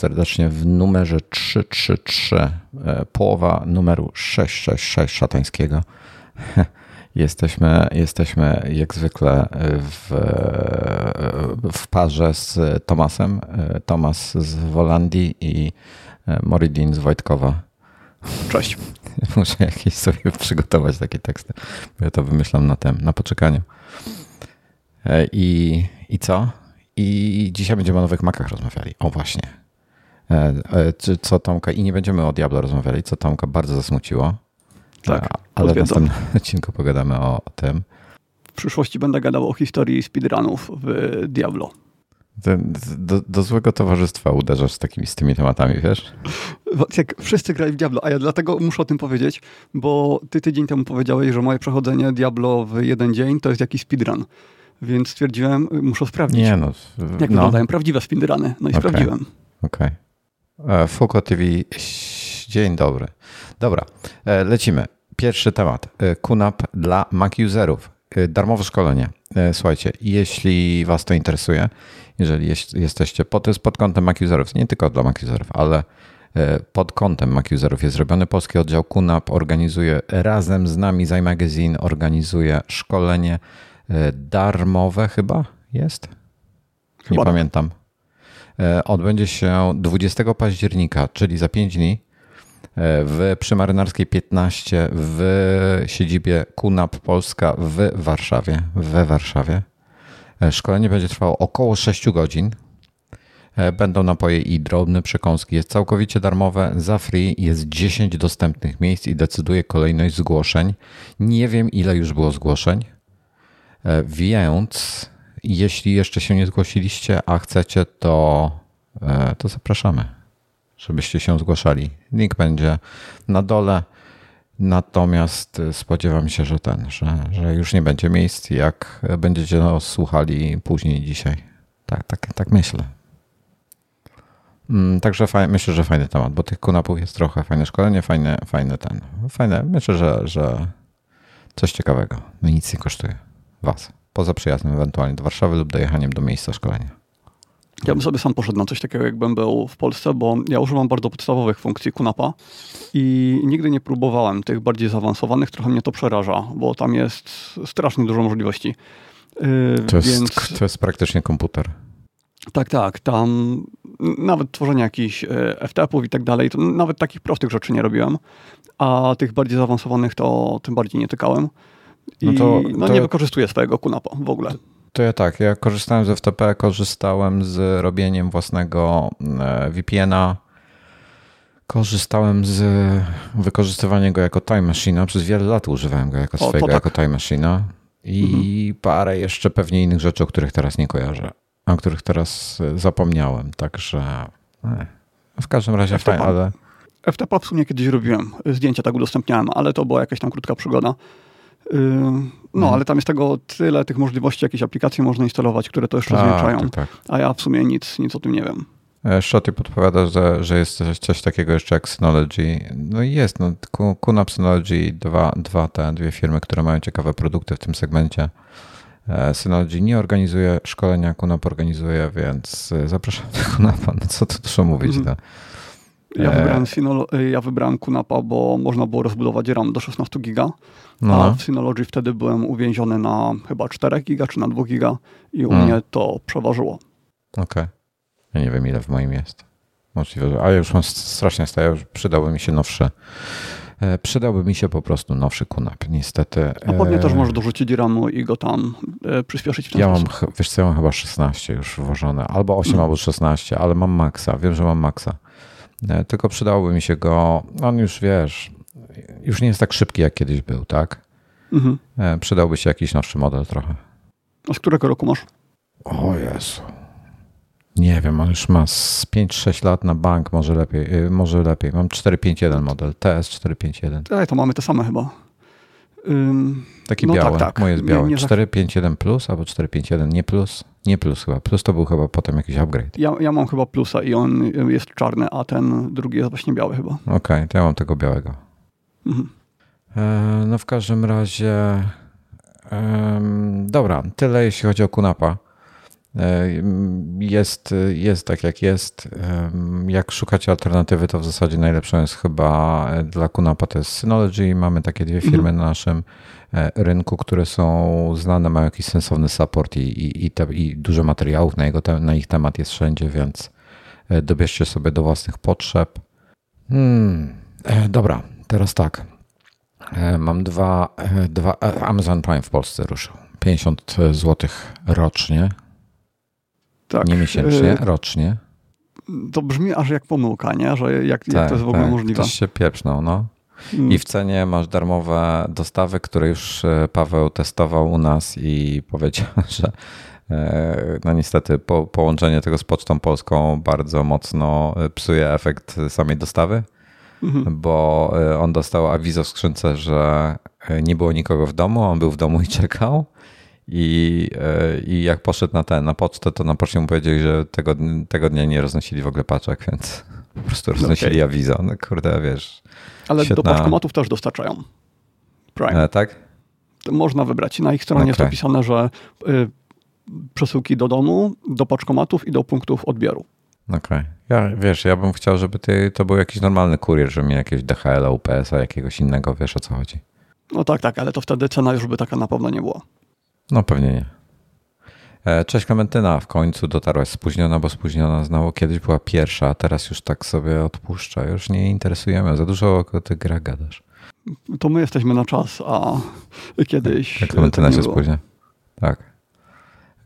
Serdecznie w numerze 333, e, połowa numeru 666 szatańskiego. Jesteśmy, jesteśmy jak zwykle w, w parze z Tomasem. Tomas z Wolandii i Moridin z Wojtkowa. Cześć. Muszę jakieś sobie przygotować takie teksty, bo ja to wymyślam na tem, na poczekaniu. E, I, I co? I dzisiaj będziemy o nowych makach rozmawiali. O właśnie. E, e, co Tomka, i nie będziemy o Diablo rozmawiali, co Tomka bardzo zasmuciło. Tak, ale w następnym odcinku pogadamy o tym. W przyszłości będę gadał o historii speedrunów w Diablo. Do, do, złego towarzystwa uderzasz z, takimi, z tymi tematami, wiesz? Jak wszyscy grali w Diablo, a ja dlatego muszę o tym powiedzieć, bo ty tydzień temu powiedziałeś, że moje przechodzenie Diablo w jeden dzień to jest jakiś speedrun. Więc stwierdziłem, muszę sprawdzić. Nie no. Jak no. wyglądają prawdziwe speedruny. No i okay. sprawdziłem. Okej. Okay. E, Fuko TV, dzień dobry. Dobra, e, lecimy. Pierwszy temat. QNAP e, dla Mac userów. Darmowe szkolenie. Słuchajcie, jeśli Was to interesuje, jeżeli jesteście, po, to jest pod kątem Mac userów, nie tylko dla Mac userów, ale pod kątem Mac userów jest zrobiony polski oddział QNAP, organizuje razem z nami Zaj Magazine, organizuje szkolenie darmowe chyba jest? Nie chyba. pamiętam. E, odbędzie się 20 października, czyli za 5 dni e, w Przymarynarskiej 15 w siedzibie KUNAP Polska w Warszawie, we Warszawie. Szkolenie będzie trwało około 6 godzin. Będą napoje i drobne przekąski. Jest całkowicie darmowe, za free. Jest 10 dostępnych miejsc i decyduje kolejność zgłoszeń. Nie wiem, ile już było zgłoszeń. E, więc jeśli jeszcze się nie zgłosiliście, a chcecie, to, e, to zapraszamy, żebyście się zgłaszali. Link będzie na dole. Natomiast spodziewam się, że ten, że, że już nie będzie miejsc, jak będziecie nas słuchali później dzisiaj. Tak, tak, tak myślę. Mm, także myślę, że fajny temat, bo tych kunapów jest trochę, fajne szkolenie, fajne, fajne ten, fajne, myślę, że, że coś ciekawego. No nic nie kosztuje. Was, poza przyjazdem ewentualnie do Warszawy lub dojechaniem do miejsca szkolenia? Ja bym sobie sam poszedł na coś takiego, jakbym był w Polsce, bo ja używam bardzo podstawowych funkcji Kunapa i nigdy nie próbowałem tych bardziej zaawansowanych. Trochę mnie to przeraża, bo tam jest strasznie dużo możliwości. Yy, to, jest, więc... to jest praktycznie komputer. Tak, tak. Tam nawet tworzenie jakichś yy, FTP-ów i tak dalej, to nawet takich prostych rzeczy nie robiłem, a tych bardziej zaawansowanych to tym bardziej nie tykałem. I no, to, no to, nie wykorzystuję swojego kunapa w ogóle. To ja tak, ja korzystałem z FTP, korzystałem z robieniem własnego e, VPN-a, korzystałem z wykorzystywania go jako time machine. Przez wiele lat używałem go jako o, swojego, tak. jako time machine. I mhm. parę jeszcze pewnie innych rzeczy, o których teraz nie kojarzę, o których teraz zapomniałem. Także e, w każdym razie fajnie, ale... FTP w sumie kiedyś robiłem, zdjęcia tak udostępniałem, ale to była jakaś tam krótka przygoda. No, mhm. ale tam jest tego tyle tych możliwości, jakieś aplikacje można instalować, które to jeszcze zwiększają. Tak, tak. A ja w sumie nic, nic o tym nie wiem. E, Shoty podpowiada, że, że jest coś, takiego jeszcze jak Synology. No i jest, no, QNAP Synology, dwa, dwa te dwie firmy, które mają ciekawe produkty w tym segmencie. E, Synology nie organizuje szkolenia, QNAP organizuje, więc e, zapraszam do QNAPa. No co tu dużo mówić. Mm. Ja wybrałem, Synolo ja wybrałem QNAPa, bo można było rozbudować RAM do 16 giga, no. a w Synology wtedy byłem uwięziony na chyba 4 giga czy na 2 giga i u hmm. mnie to przeważyło. Okej. Okay. Ja nie wiem ile w moim jest. Możliwe, że... A ja już mam strasznie staję, przydałby mi się nowszy e, Przydałby mi się po prostu nowszy kunap, niestety. A pewnie też może dorzucić RAMu i go tam e, przyspieszyć w ten Ja mam, wiesz co, ja mam chyba 16 już włożone, albo 8, hmm. albo 16, ale mam maksa, wiem, że mam maksa. E, tylko przydałoby mi się go, on już wiesz, już nie jest tak szybki jak kiedyś był, tak? Mhm. E, przydałby się jakiś nowszy model trochę. A z którego roku masz? O Jezu. Nie wiem, on już ma z 5-6 lat na bank, może lepiej. E, może lepiej. Mam 451 model, TS 451. Tak, to mamy te same chyba. Ym, Taki no biały. Tak, tak. Moje jest białe. 451 plus albo 451 nie plus. Nie plus chyba. Plus to był chyba potem jakiś upgrade. Ja, ja mam chyba plusa i on jest czarny, a ten drugi jest właśnie biały chyba. Okej, okay, to ja mam tego białego. Mhm. E, no w każdym razie e, dobra, tyle jeśli chodzi o Kunapa. Jest, jest tak jak jest. Jak szukacie alternatywy, to w zasadzie najlepszą jest chyba dla Kunapa to jest Synology. Mamy takie dwie firmy mhm. na naszym e, rynku, które są znane, mają jakiś sensowny support i, i, i, te, i dużo materiałów na, jego, na ich temat jest wszędzie, więc e, dobierzcie sobie do własnych potrzeb. Hmm. E, dobra, teraz tak. Mam dwa, dwa. Amazon Prime w Polsce ruszył. 50 zł rocznie tak. Nie miesięcznie, y, rocznie. To brzmi aż jak pomyłka, nie? Że jak, tak, jak to jest w ogóle tak. możliwe. Ktoś się pieprznął, no. Hmm. I w cenie masz darmowe dostawy, które już e, Paweł testował u nas i powiedział, że e, no niestety po, połączenie tego z Pocztą Polską bardzo mocno e, psuje efekt samej dostawy, mhm. bo on dostał awizo w skrzynce, że nie było nikogo w domu, on był w domu i czekał i, e, I jak poszedł na ten, na pocztę, to na poczcie mu powiedzieli, że tego, tego dnia nie roznosili w ogóle paczek, więc po prostu roznosili okay. awizo. No kurde, wiesz. Ale świetna... do paczkomatów też dostarczają. Prime. E, tak? To można wybrać. Na ich stronie okay. jest opisane, że y, przesyłki do domu, do paczkomatów i do punktów odbioru. Okej. Okay. Ja, wiesz, ja bym chciał, żeby ty, to był jakiś normalny kurier, żeby miał jakiegoś DHL, UPS-a, jakiegoś innego, wiesz o co chodzi. No tak, tak, ale to wtedy cena już by taka na pewno nie była. No pewnie nie. E, cześć Klementyna, w końcu dotarłaś spóźniona, bo spóźniona znowu kiedyś była pierwsza, a teraz już tak sobie odpuszcza. Już nie interesujemy, za dużo o tych grach gadasz. To my jesteśmy na czas, a kiedyś. Tak, Klementyna się spóźnia. Tak.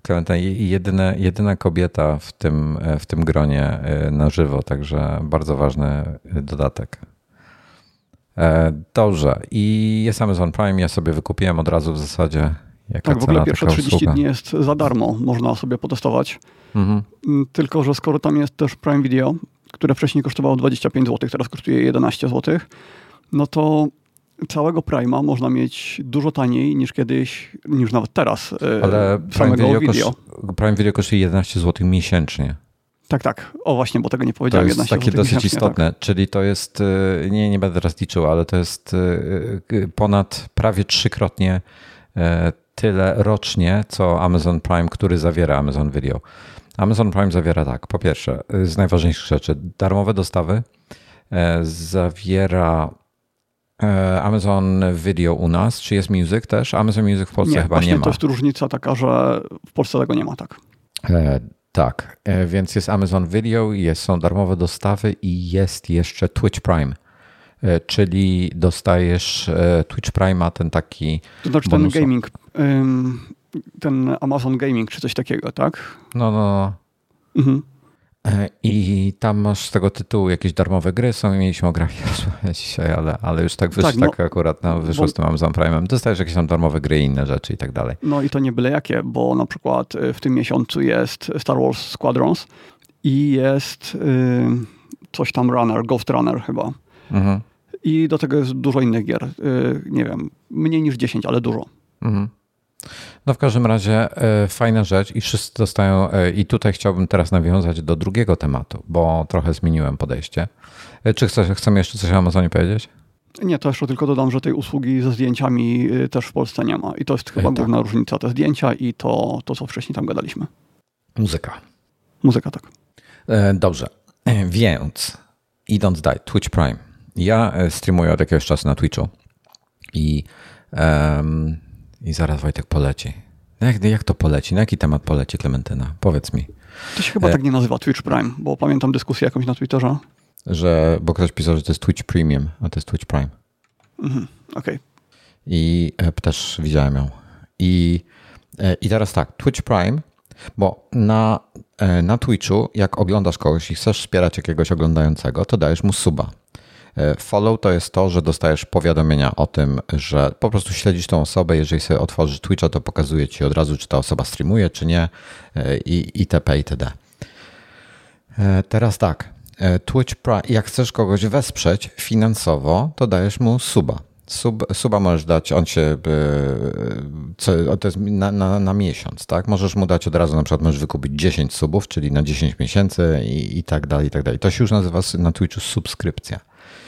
Klementyna jedyna, jedyna kobieta w tym, e, w tym gronie e, na żywo, także bardzo ważny dodatek. Dobrze. I jest Amazon Prime. Ja sobie wykupiłem od razu w zasadzie Jaka tak, w ogóle pierwsze 30 usługa? dni jest za darmo, można sobie potestować. Mhm. Mm, tylko, że skoro tam jest też Prime Video, które wcześniej kosztowało 25 zł, teraz kosztuje 11 zł, no to całego Prima można mieć dużo taniej niż kiedyś, niż nawet teraz. E, Ale Prime Video, video. Prime Video kosztuje 11 zł miesięcznie. Tak, tak. O właśnie, bo tego nie powiedziałem. To jest takie dosyć istotne. Tak. Czyli to jest, e, nie, nie będę teraz liczył, ale to jest e, ponad prawie trzykrotnie tyle rocznie, co Amazon Prime, który zawiera Amazon Video. Amazon Prime zawiera tak, po pierwsze, z najważniejszych rzeczy, darmowe dostawy, e, zawiera e, Amazon Video u nas, czy jest Music też? Amazon Music w Polsce nie, chyba nie ma. To jest różnica taka, że w Polsce tego nie ma, tak. E, tak, e, więc jest Amazon Video, jest, są darmowe dostawy i jest jeszcze Twitch Prime. E, czyli dostajesz e, Twitch Prime, ten taki. To znaczy ten gaming, ten Amazon Gaming, czy coś takiego, tak? No, no, no. Mhm. E, I tam masz z tego tytułu jakieś darmowe gry. Są mieliśmy o grach dzisiaj, ale, ale już tak wyszło, tak, no, tak akurat no, wyszło bo, z tym Amazon Prime'em. Dostajesz jakieś tam darmowe gry i inne rzeczy i tak dalej. No i to nie byle jakie, bo na przykład w tym miesiącu jest Star Wars Squadrons i jest coś tam Runner, Ghost Runner chyba. Mhm. I do tego jest dużo innych gier. Y, nie wiem, mniej niż 10, ale dużo. Mhm. No w każdym razie e, fajna rzecz i wszyscy dostają, e, i tutaj chciałbym teraz nawiązać do drugiego tematu, bo trochę zmieniłem podejście. E, czy chcesz, chcemy jeszcze coś o Amazonie powiedzieć? Nie, to jeszcze tylko dodam, że tej usługi ze zdjęciami też w Polsce nie ma. I to jest chyba tak. główna różnica, te zdjęcia i to, to, co wcześniej tam gadaliśmy. Muzyka. Muzyka, tak. Dobrze, więc idąc dalej, Twitch Prime. Ja streamuję od jakiegoś czasu na Twitchu i, um, i zaraz Wojtek poleci. No jak, jak to poleci? Na jaki temat poleci Klementyna? Powiedz mi. To się chyba e... tak nie nazywa Twitch Prime, bo pamiętam dyskusję jakąś na Twitterze. Że, bo ktoś pisał, że to jest Twitch Premium, a to jest Twitch Prime. Mhm, okej. Okay. I e, też widziałem ją. I, e, I teraz tak, Twitch Prime, bo na, e, na Twitchu, jak oglądasz kogoś i chcesz wspierać jakiegoś oglądającego, to dajesz mu suba. E, follow to jest to, że dostajesz powiadomienia o tym, że po prostu śledzisz tą osobę. Jeżeli sobie otworzysz Twitcha, to pokazuje ci od razu, czy ta osoba streamuje, czy nie e, i itp. itd. E, teraz tak. Twitch Prime, jak chcesz kogoś wesprzeć finansowo, to dajesz mu suba. Sub, suba możesz dać, on się, co, to jest na, na, na, miesiąc, tak? Możesz mu dać od razu, na przykład możesz wykupić 10 subów, czyli na 10 miesięcy i, i tak dalej, i tak dalej. To się już nazywa na Twitchu subskrypcja.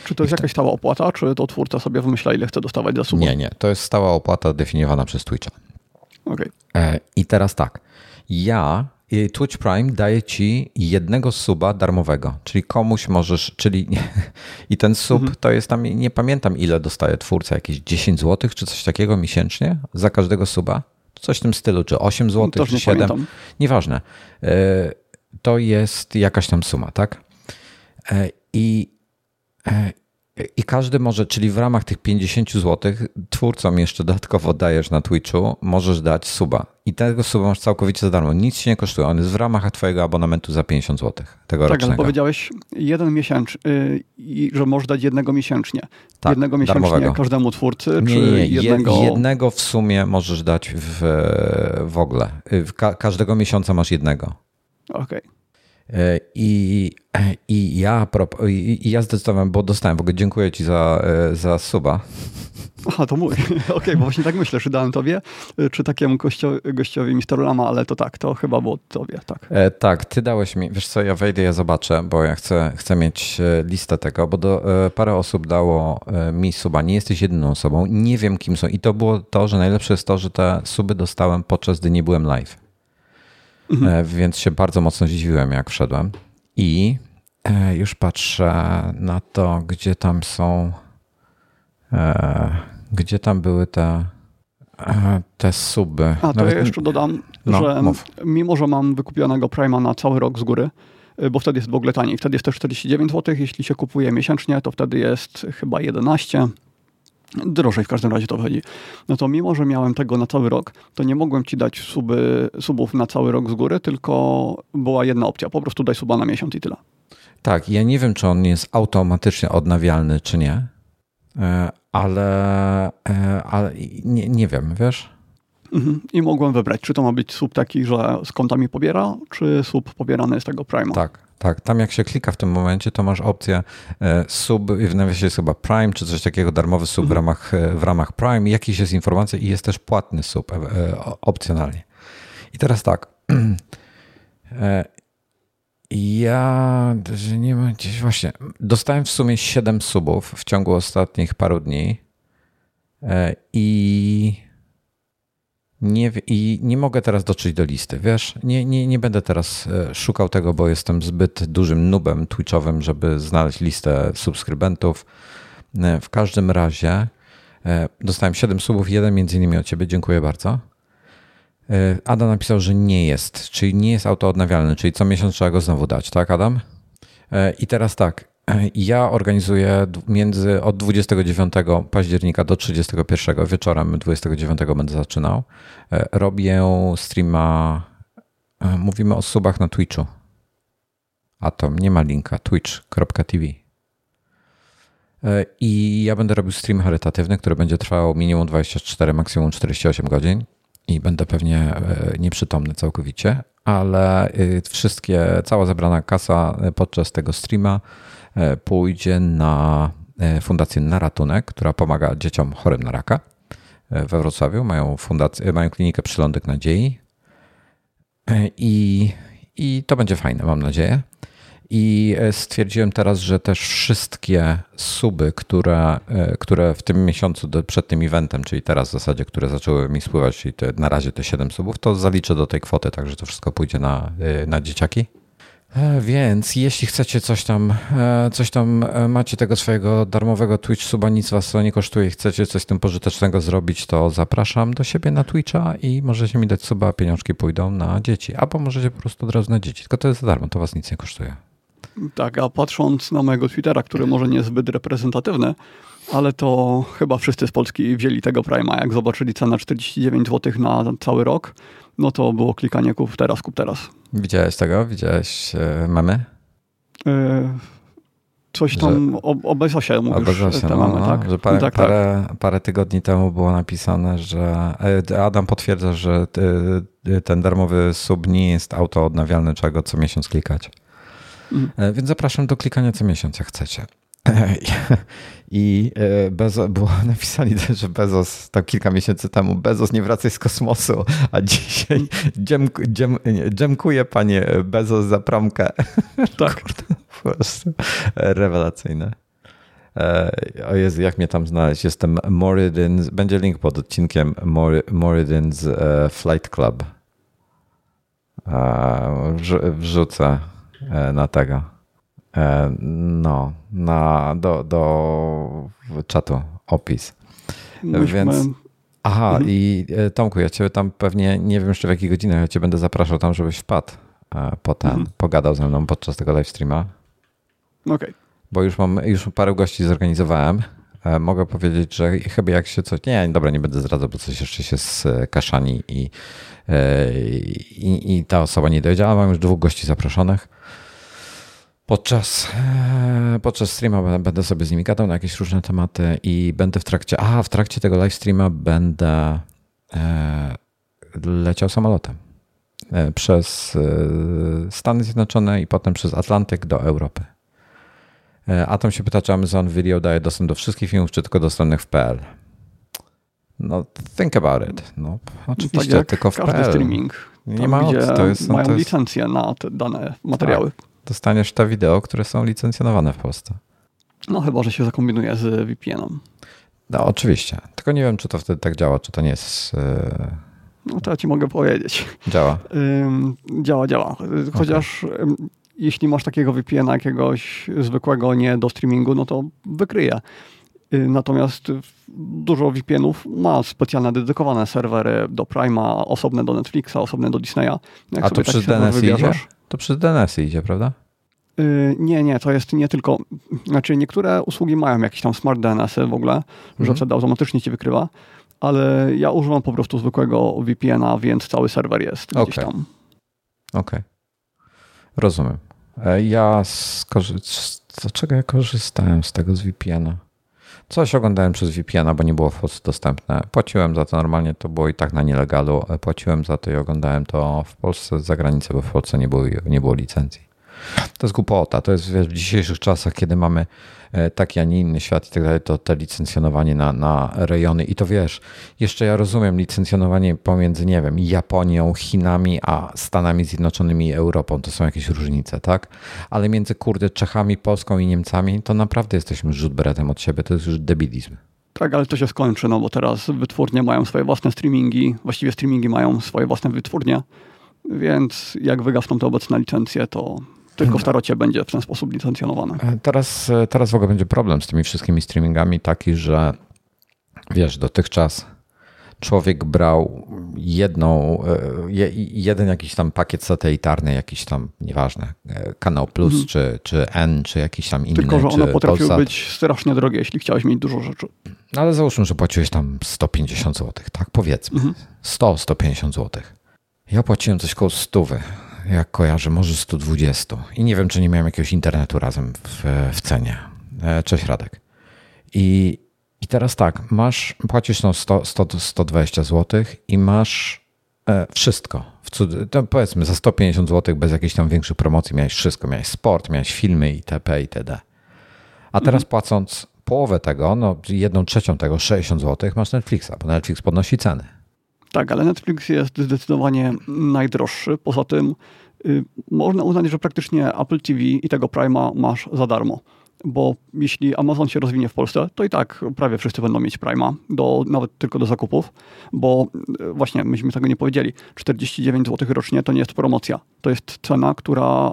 Czy to jest jakaś stała opłata, czy to twórca sobie wymyśla, ile chce dostawać za suba? Nie, nie. To jest stała opłata definiowana przez Twitcha. Okay. E, I teraz tak. Ja Twitch Prime daje ci jednego suba darmowego, czyli komuś możesz, czyli i ten sub mhm. to jest tam, nie pamiętam ile dostaje twórca, jakieś 10 zł czy coś takiego miesięcznie za każdego suba? Coś w tym stylu, czy 8 zł, czy 7, pamiętam. nieważne. E, to jest jakaś tam suma, tak? E, I i każdy może, czyli w ramach tych 50 zł, twórcom jeszcze dodatkowo dajesz na Twitchu, możesz dać suba. I tego suba masz całkowicie za darmo. Nic się nie kosztuje. On jest w ramach Twojego abonamentu za 50 zł. Tego tak, ale powiedziałeś jeden miesiąc, yy, że możesz dać jednego miesięcznie. Tak, jednego miesięcznie darmowego. każdemu twórcy, nie, czy nie, jednego... Jednego w sumie możesz dać w, w ogóle. W ka każdego miesiąca masz jednego. Okej. Okay. E, I, i, ja, i ja zdecydowałem, bo dostałem, w ogóle dziękuję Ci za, e, za suba. Aha, to mój. Okej, okay, bo właśnie tak myślę, czy dałem tobie, czy takiemu gościowi, gościowi Mr. Lama, ale to tak, to chyba było tobie, tak. E, tak, ty dałeś mi, wiesz co, ja wejdę, ja zobaczę, bo ja chcę, chcę mieć e, listę tego, bo do, e, parę osób dało mi suba, nie jesteś jedyną osobą, nie wiem kim są i to było to, że najlepsze jest to, że te suby dostałem podczas gdy nie byłem live. Mhm. E, więc się bardzo mocno zdziwiłem, jak wszedłem. I e, już patrzę na to, gdzie tam są, e, gdzie tam były te, te suby. A to Nawet... ja jeszcze dodam, no, że mów. mimo, że mam wykupionego Prima na cały rok z góry, bo wtedy jest w ogóle taniej. Wtedy jest też 49 zł. Jeśli się kupuje miesięcznie, to wtedy jest chyba 11 drożej w każdym razie to chodzi. No to mimo, że miałem tego na cały rok, to nie mogłem ci dać suby, subów na cały rok z góry, tylko była jedna opcja. Po prostu daj suba na miesiąc i tyle. Tak, ja nie wiem, czy on jest automatycznie odnawialny, czy nie, e, ale, ale nie, nie wiem, wiesz? Mhm. I mogłem wybrać, czy to ma być sub taki, że z konta mi pobiera, czy sub pobierany z tego Prima. Tak, tak, tam jak się klika w tym momencie, to masz opcję e, sub, w nawiasie jest chyba Prime, czy coś takiego, darmowy sub w, mhm. ramach, e, w ramach Prime, jakiś jest informacja i jest też płatny sub e, opcjonalnie. I teraz tak, ja nie wiem, gdzieś właśnie, dostałem w sumie 7 subów w ciągu ostatnich paru dni i nie, I nie mogę teraz dotrzeć do listy, wiesz? Nie, nie, nie będę teraz e, szukał tego, bo jestem zbyt dużym nubem twitchowym, żeby znaleźć listę subskrybentów. E, w każdym razie e, dostałem 7 subów, jeden między innymi od ciebie, dziękuję bardzo. Adam napisał, że nie jest, czyli nie jest autoodnawialny, czyli co miesiąc trzeba go znowu dać, tak Adam? I teraz tak, ja organizuję między od 29 października do 31 wieczorem 29 będę zaczynał. E, robię streama. E, mówimy o subach na Twitchu. Atom, nie ma linka. twitch.tv. E, I ja będę robił stream charytatywny, który będzie trwał minimum 24, maksimum 48 godzin. I będę pewnie nieprzytomny całkowicie, ale wszystkie, cała zebrana kasa podczas tego streama pójdzie na e, Fundację Na Ratunek, która pomaga dzieciom chorym na raka e, we Wrocławiu. Mają, fundację, mają klinikę Przylądek Nadziei i, i to będzie fajne, mam nadzieję. I stwierdziłem teraz, że też wszystkie suby, które, które w tym miesiącu przed tym eventem, czyli teraz w zasadzie, które zaczęły mi spływać, czyli te, na razie te 7 subów, to zaliczę do tej kwoty, także to wszystko pójdzie na, na dzieciaki. E, więc jeśli chcecie coś tam, e, coś tam e, macie tego swojego darmowego Twitch suba, nic was to nie kosztuje, chcecie coś z tym pożytecznego zrobić, to zapraszam do siebie na Twitcha i możecie mi dać suba, pieniążki pójdą na dzieci. Albo możecie po prostu od razu na dzieci, tylko to jest za darmo, to was nic nie kosztuje. Tak, a patrząc na mojego Twittera, który może nie jest reprezentatywny, ale to chyba wszyscy z Polski wzięli tego Prima. Jak zobaczyli cenę 49 zł na cały rok, no to było klikanie kup teraz, kup teraz. Widziałeś tego? Widziałeś mamy? E, coś tam że, o, o Bezosie mówisz. O Bezosie, no, no, tak? Że parę, tak, tak. parę, tak. parę tygodni temu było napisane, że e, Adam potwierdza, że ten darmowy sub nie jest auto odnawialny, trzeba go co miesiąc klikać. Mhm. Więc zapraszam do klikania co miesiąc, jak chcecie. I e, Bezos, było napisali też, że Bezos tam kilka miesięcy temu, Bezos nie wracaj z kosmosu, a dzisiaj dziękuję dziem, dziękuję panie Bezos za promkę. Tak. po prostu rewelacyjne. E, o Jezu, jak mnie tam znaleźć? Jestem Moridins, będzie link pod odcinkiem Moridins e, Flight Club. wrzucę na tego. No, na, do, do czatu opis. Myśmy... Więc. Aha, mhm. i Tomku, ja cię tam pewnie, nie wiem jeszcze w jakiej godzinie, ja cię będę zapraszał tam, żebyś wpadł potem, mhm. pogadał ze mną podczas tego live streama. Okej. Okay. Bo już mam, już parę gości zorganizowałem. E, mogę powiedzieć, że chyba jak się coś. Nie, dobra, nie będę zdradzał, bo coś jeszcze się z kaszani i, e, i, i ta osoba nie dowiedziała. Mam już dwóch gości zaproszonych. Podczas, e, podczas streama będę sobie z nimi gadał na jakieś różne tematy i będę w trakcie. A, w trakcie tego live streama będę leciał samolotem przez Stany Zjednoczone i potem przez Atlantyk do Europy. E, Atom się pyta, czy Amazon Video daje dostęp do wszystkich filmów, czy tylko dostępnych w PL. No, think about it. No, oczywiście, tak tylko w każdy PL. streaming. Nie ma to jest, mają to jest... licencję na te dane materiały. Tak. Dostaniesz te wideo, które są licencjonowane w Polsce. No chyba, że się zakombinuje z VPN-em. No oczywiście. Tylko nie wiem, czy to wtedy tak działa, czy to nie jest... Yy... No to ja ci mogę powiedzieć. Działa? działa, działa. Chociaż okay jeśli masz takiego VPN-a jakiegoś zwykłego, nie do streamingu, no to wykryje. Y, natomiast dużo VPN-ów ma specjalne dedykowane serwery do Prima, osobne do Netflixa, osobne do Disneya. Jak A to przez DNS idzie? To przez DNS idzie, prawda? Yy, nie, nie, to jest nie tylko. Znaczy, niektóre usługi mają jakieś tam smart DNS-y w ogóle, mhm. że wtedy automatycznie ci wykrywa, ale ja używam po prostu zwykłego VPN-a, więc cały serwer jest gdzieś okay. tam. Okej. Okay. Rozumiem. E, ja z czego ja korzystałem z tego z VPN-a? Coś oglądałem przez VPN-a, bo nie było w Polsce dostępne. Płaciłem za to normalnie, to było i tak na nielegalu. Płaciłem za to i oglądałem to w Polsce za granicą, bo w Polsce nie było, nie było licencji. To jest głupota. To jest w dzisiejszych czasach, kiedy mamy taki, a nie inny świat i tak dalej, to te licencjonowanie na, na rejony. I to wiesz, jeszcze ja rozumiem licencjonowanie pomiędzy, nie wiem, Japonią, Chinami, a Stanami Zjednoczonymi i Europą. To są jakieś różnice, tak? Ale między, kurde, Czechami, Polską i Niemcami, to naprawdę jesteśmy rzut beretem od siebie. To jest już debilizm. Tak, ale to się skończy, no bo teraz wytwórnie mają swoje własne streamingi, właściwie streamingi mają swoje własne wytwórnie, więc jak wygasną te obecne licencje, to tylko w tarocie będzie w ten sposób licencjonowane. E, teraz, e, teraz w ogóle będzie problem z tymi wszystkimi streamingami taki, że wiesz, dotychczas człowiek brał jedną, e, jeden jakiś tam pakiet satelitarny, jakiś tam, nieważne, Kanał Plus, mhm. czy, czy N, czy jakiś tam inny. Tylko, że one potrafiły Polsat. być strasznie drogie, jeśli chciałeś mieć dużo rzeczy. No ale załóżmy, że płaciłeś tam 150 zł, tak powiedzmy. Mhm. 100-150 zł. Ja płaciłem coś koło 100 jak kojarzę, może 120. I nie wiem, czy nie miałem jakiegoś internetu razem w, w cenie. E, cześć Radek. I, I teraz tak, masz, płacisz no 100, 100, 120 zł i masz e, wszystko. To powiedzmy za 150 zł bez jakiejś tam większej promocji miałeś wszystko. Miałeś sport, miałeś filmy itp. itd. A teraz mhm. płacąc połowę tego, no jedną trzecią tego, 60 zł, masz Netflixa, bo Netflix podnosi ceny. Tak, ale Netflix jest zdecydowanie najdroższy. Poza tym y, można uznać, że praktycznie Apple TV i tego Prima masz za darmo. Bo jeśli Amazon się rozwinie w Polsce, to i tak prawie wszyscy będą mieć Prima, do, nawet tylko do zakupów, bo y, właśnie myśmy tego nie powiedzieli. 49 zł rocznie to nie jest promocja. To jest cena, która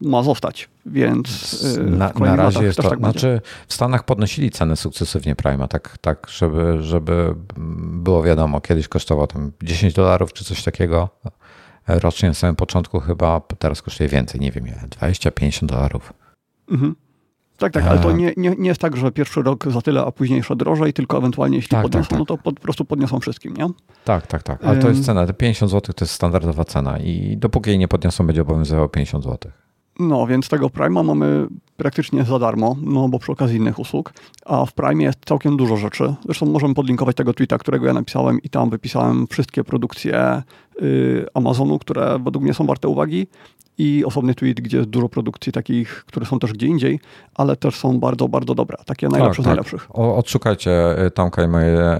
ma zostać, więc y, na, na razie jest to, tak znaczy w Stanach podnosili ceny sukcesywnie Prima, tak, tak żeby, żeby było wiadomo, kiedyś kosztował tam 10 dolarów czy coś takiego rocznie na samym początku chyba, teraz kosztuje więcej, nie wiem ile, 20-50 dolarów. Mhm. Tak, tak, ale to nie, nie, nie jest tak, że pierwszy rok za tyle, a późniejsze drożej, tylko ewentualnie jeśli tak, podniosą, tak, tak. no to po prostu podniosą wszystkim, nie? Tak, tak, tak, ale to jest cena, te 50 zł to jest standardowa cena i dopóki jej nie podniosą, będzie obowiązywało 50 zł. No, więc tego Prima mamy praktycznie za darmo, no bo przy okazji innych usług, a w Prime jest całkiem dużo rzeczy. Zresztą możemy podlinkować tego tweeta, którego ja napisałem i tam wypisałem wszystkie produkcje y, Amazonu, które według mnie są warte uwagi i osobny tweet, gdzie jest dużo produkcji takich, które są też gdzie indziej, ale też są bardzo, bardzo dobre. Takie najlepsze tak, z tak. najlepszych. O, odszukajcie y, Tomka i moje y,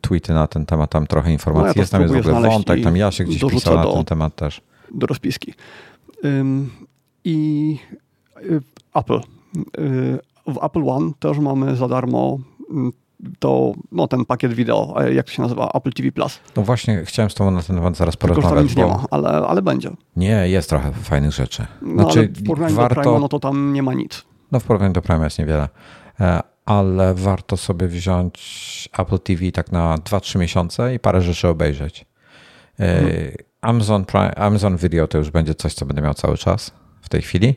tweety na ten temat, tam trochę informacji no ja jest, tam jest w ogóle wątek, tam ja się gdzieś pisał na ten temat też. Do rozpiski i y, Apple. Y, w Apple One też mamy za darmo mm, to no, ten pakiet wideo, jak to się nazywa, Apple TV Plus. No właśnie, chciałem z tobą na ten temat zaraz porozmawiać. Tylko, nic bo... nie ma, ale, ale będzie. Nie, jest trochę fajnych rzeczy. No, znaczy, w porównaniu warto... do Prime, no to tam nie ma nic. No w porównaniu do Prime jest niewiele. E, ale warto sobie wziąć Apple TV tak na 2-3 miesiące i parę rzeczy obejrzeć. E, mhm. Amazon, Prime, Amazon Video to już będzie coś, co będę miał cały czas w tej chwili.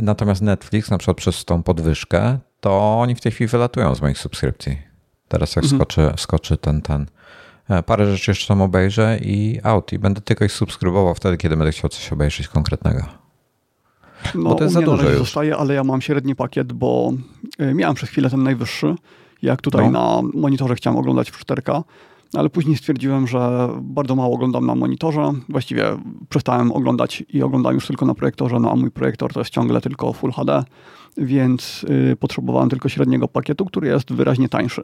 Natomiast Netflix, na przykład przez tą podwyżkę, to oni w tej chwili wylatują z moich subskrypcji. Teraz jak mhm. skoczy, skoczy ten, ten. E, parę rzeczy jeszcze tam obejrzę i out. I będę tylko ich subskrybował wtedy, kiedy będę chciał coś obejrzeć konkretnego. No, bo to jest za dużo już. zostaje, ale ja mam średni pakiet, bo e, miałem przez chwilę ten najwyższy. Jak tutaj no. na monitorze chciałem oglądać w 4K, ale później stwierdziłem, że bardzo mało oglądam na monitorze. Właściwie przestałem oglądać i oglądam już tylko na projektorze, no a mój projektor to jest ciągle tylko Full HD, więc y, potrzebowałem tylko średniego pakietu, który jest wyraźnie tańszy.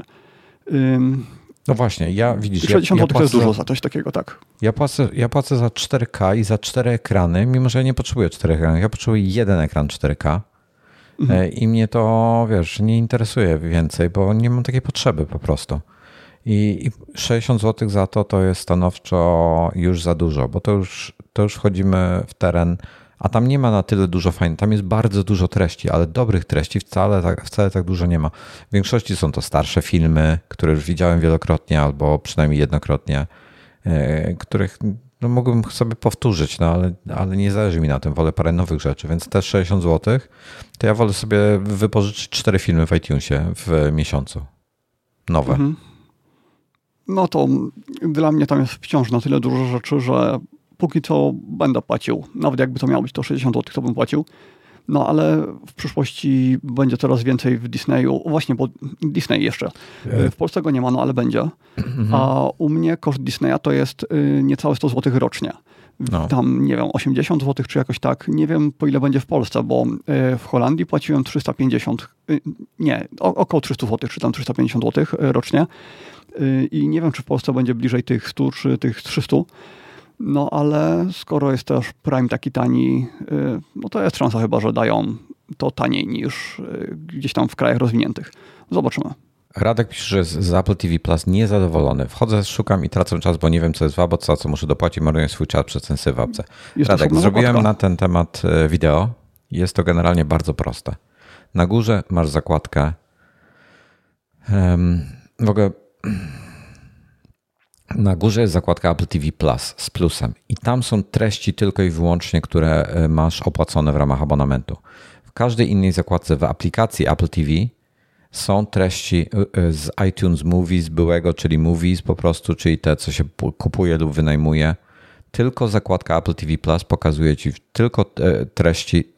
No właśnie, ja widzisz. 60 ja, ja płacę, to jest dużo za coś takiego, tak. Ja płacę, ja płacę za 4K i za 4 ekrany, mimo że ja nie potrzebuję 4 ekranów. Ja potrzebuję jeden ekran 4K. Mhm. E, I mnie to, wiesz, nie interesuje więcej, bo nie mam takiej potrzeby po prostu. I, I 60 zł za to to jest stanowczo już za dużo, bo to już, to już wchodzimy w teren, a tam nie ma na tyle dużo fajnych. Tam jest bardzo dużo treści, ale dobrych treści wcale tak, wcale tak dużo nie ma. W większości są to starsze filmy, które już widziałem wielokrotnie albo przynajmniej jednokrotnie, yy, których no, mógłbym sobie powtórzyć, no ale, ale nie zależy mi na tym. Wolę parę nowych rzeczy, więc te 60 zł to ja wolę sobie wypożyczyć cztery filmy w iTunesie w miesiącu. Nowe. Mhm no to dla mnie tam jest wciąż na tyle dużo rzeczy, że póki co będę płacił. Nawet jakby to miało być to 60 zł, to bym płacił. No ale w przyszłości będzie coraz więcej w Disneyu. Właśnie, bo Disney jeszcze. E. W Polsce go nie ma, no ale będzie. Mhm. A u mnie koszt Disneya to jest y, niecałe 100 zł rocznie. No. Tam, nie wiem, 80 zł czy jakoś tak. Nie wiem, po ile będzie w Polsce, bo y, w Holandii płaciłem 350, y, nie, około 300 zł, czy tam 350 zł rocznie. Y, i nie wiem, czy w Polsce będzie bliżej tych 100 czy tych 300. No ale skoro jest też Prime taki tani, y, no to jest szansa chyba, że dają to taniej niż gdzieś tam w krajach rozwiniętych. Zobaczymy. Radek pisze, że z Apple TV Plus niezadowolony. Wchodzę, szukam i tracę czas, bo nie wiem, co jest w co, co muszę dopłacić, maruję swój czas przez ten syf Radek, zrobiłem na ten temat wideo. Jest to generalnie bardzo proste. Na górze masz zakładkę. W ogóle na górze jest zakładka Apple TV Plus z plusem i tam są treści tylko i wyłącznie, które e, masz opłacone w ramach abonamentu. W każdej innej zakładce w aplikacji Apple TV są treści e, e, z iTunes Movies byłego, czyli Movies po prostu, czyli te, co się kupuje lub wynajmuje. Tylko zakładka Apple TV Plus pokazuje ci tylko treści,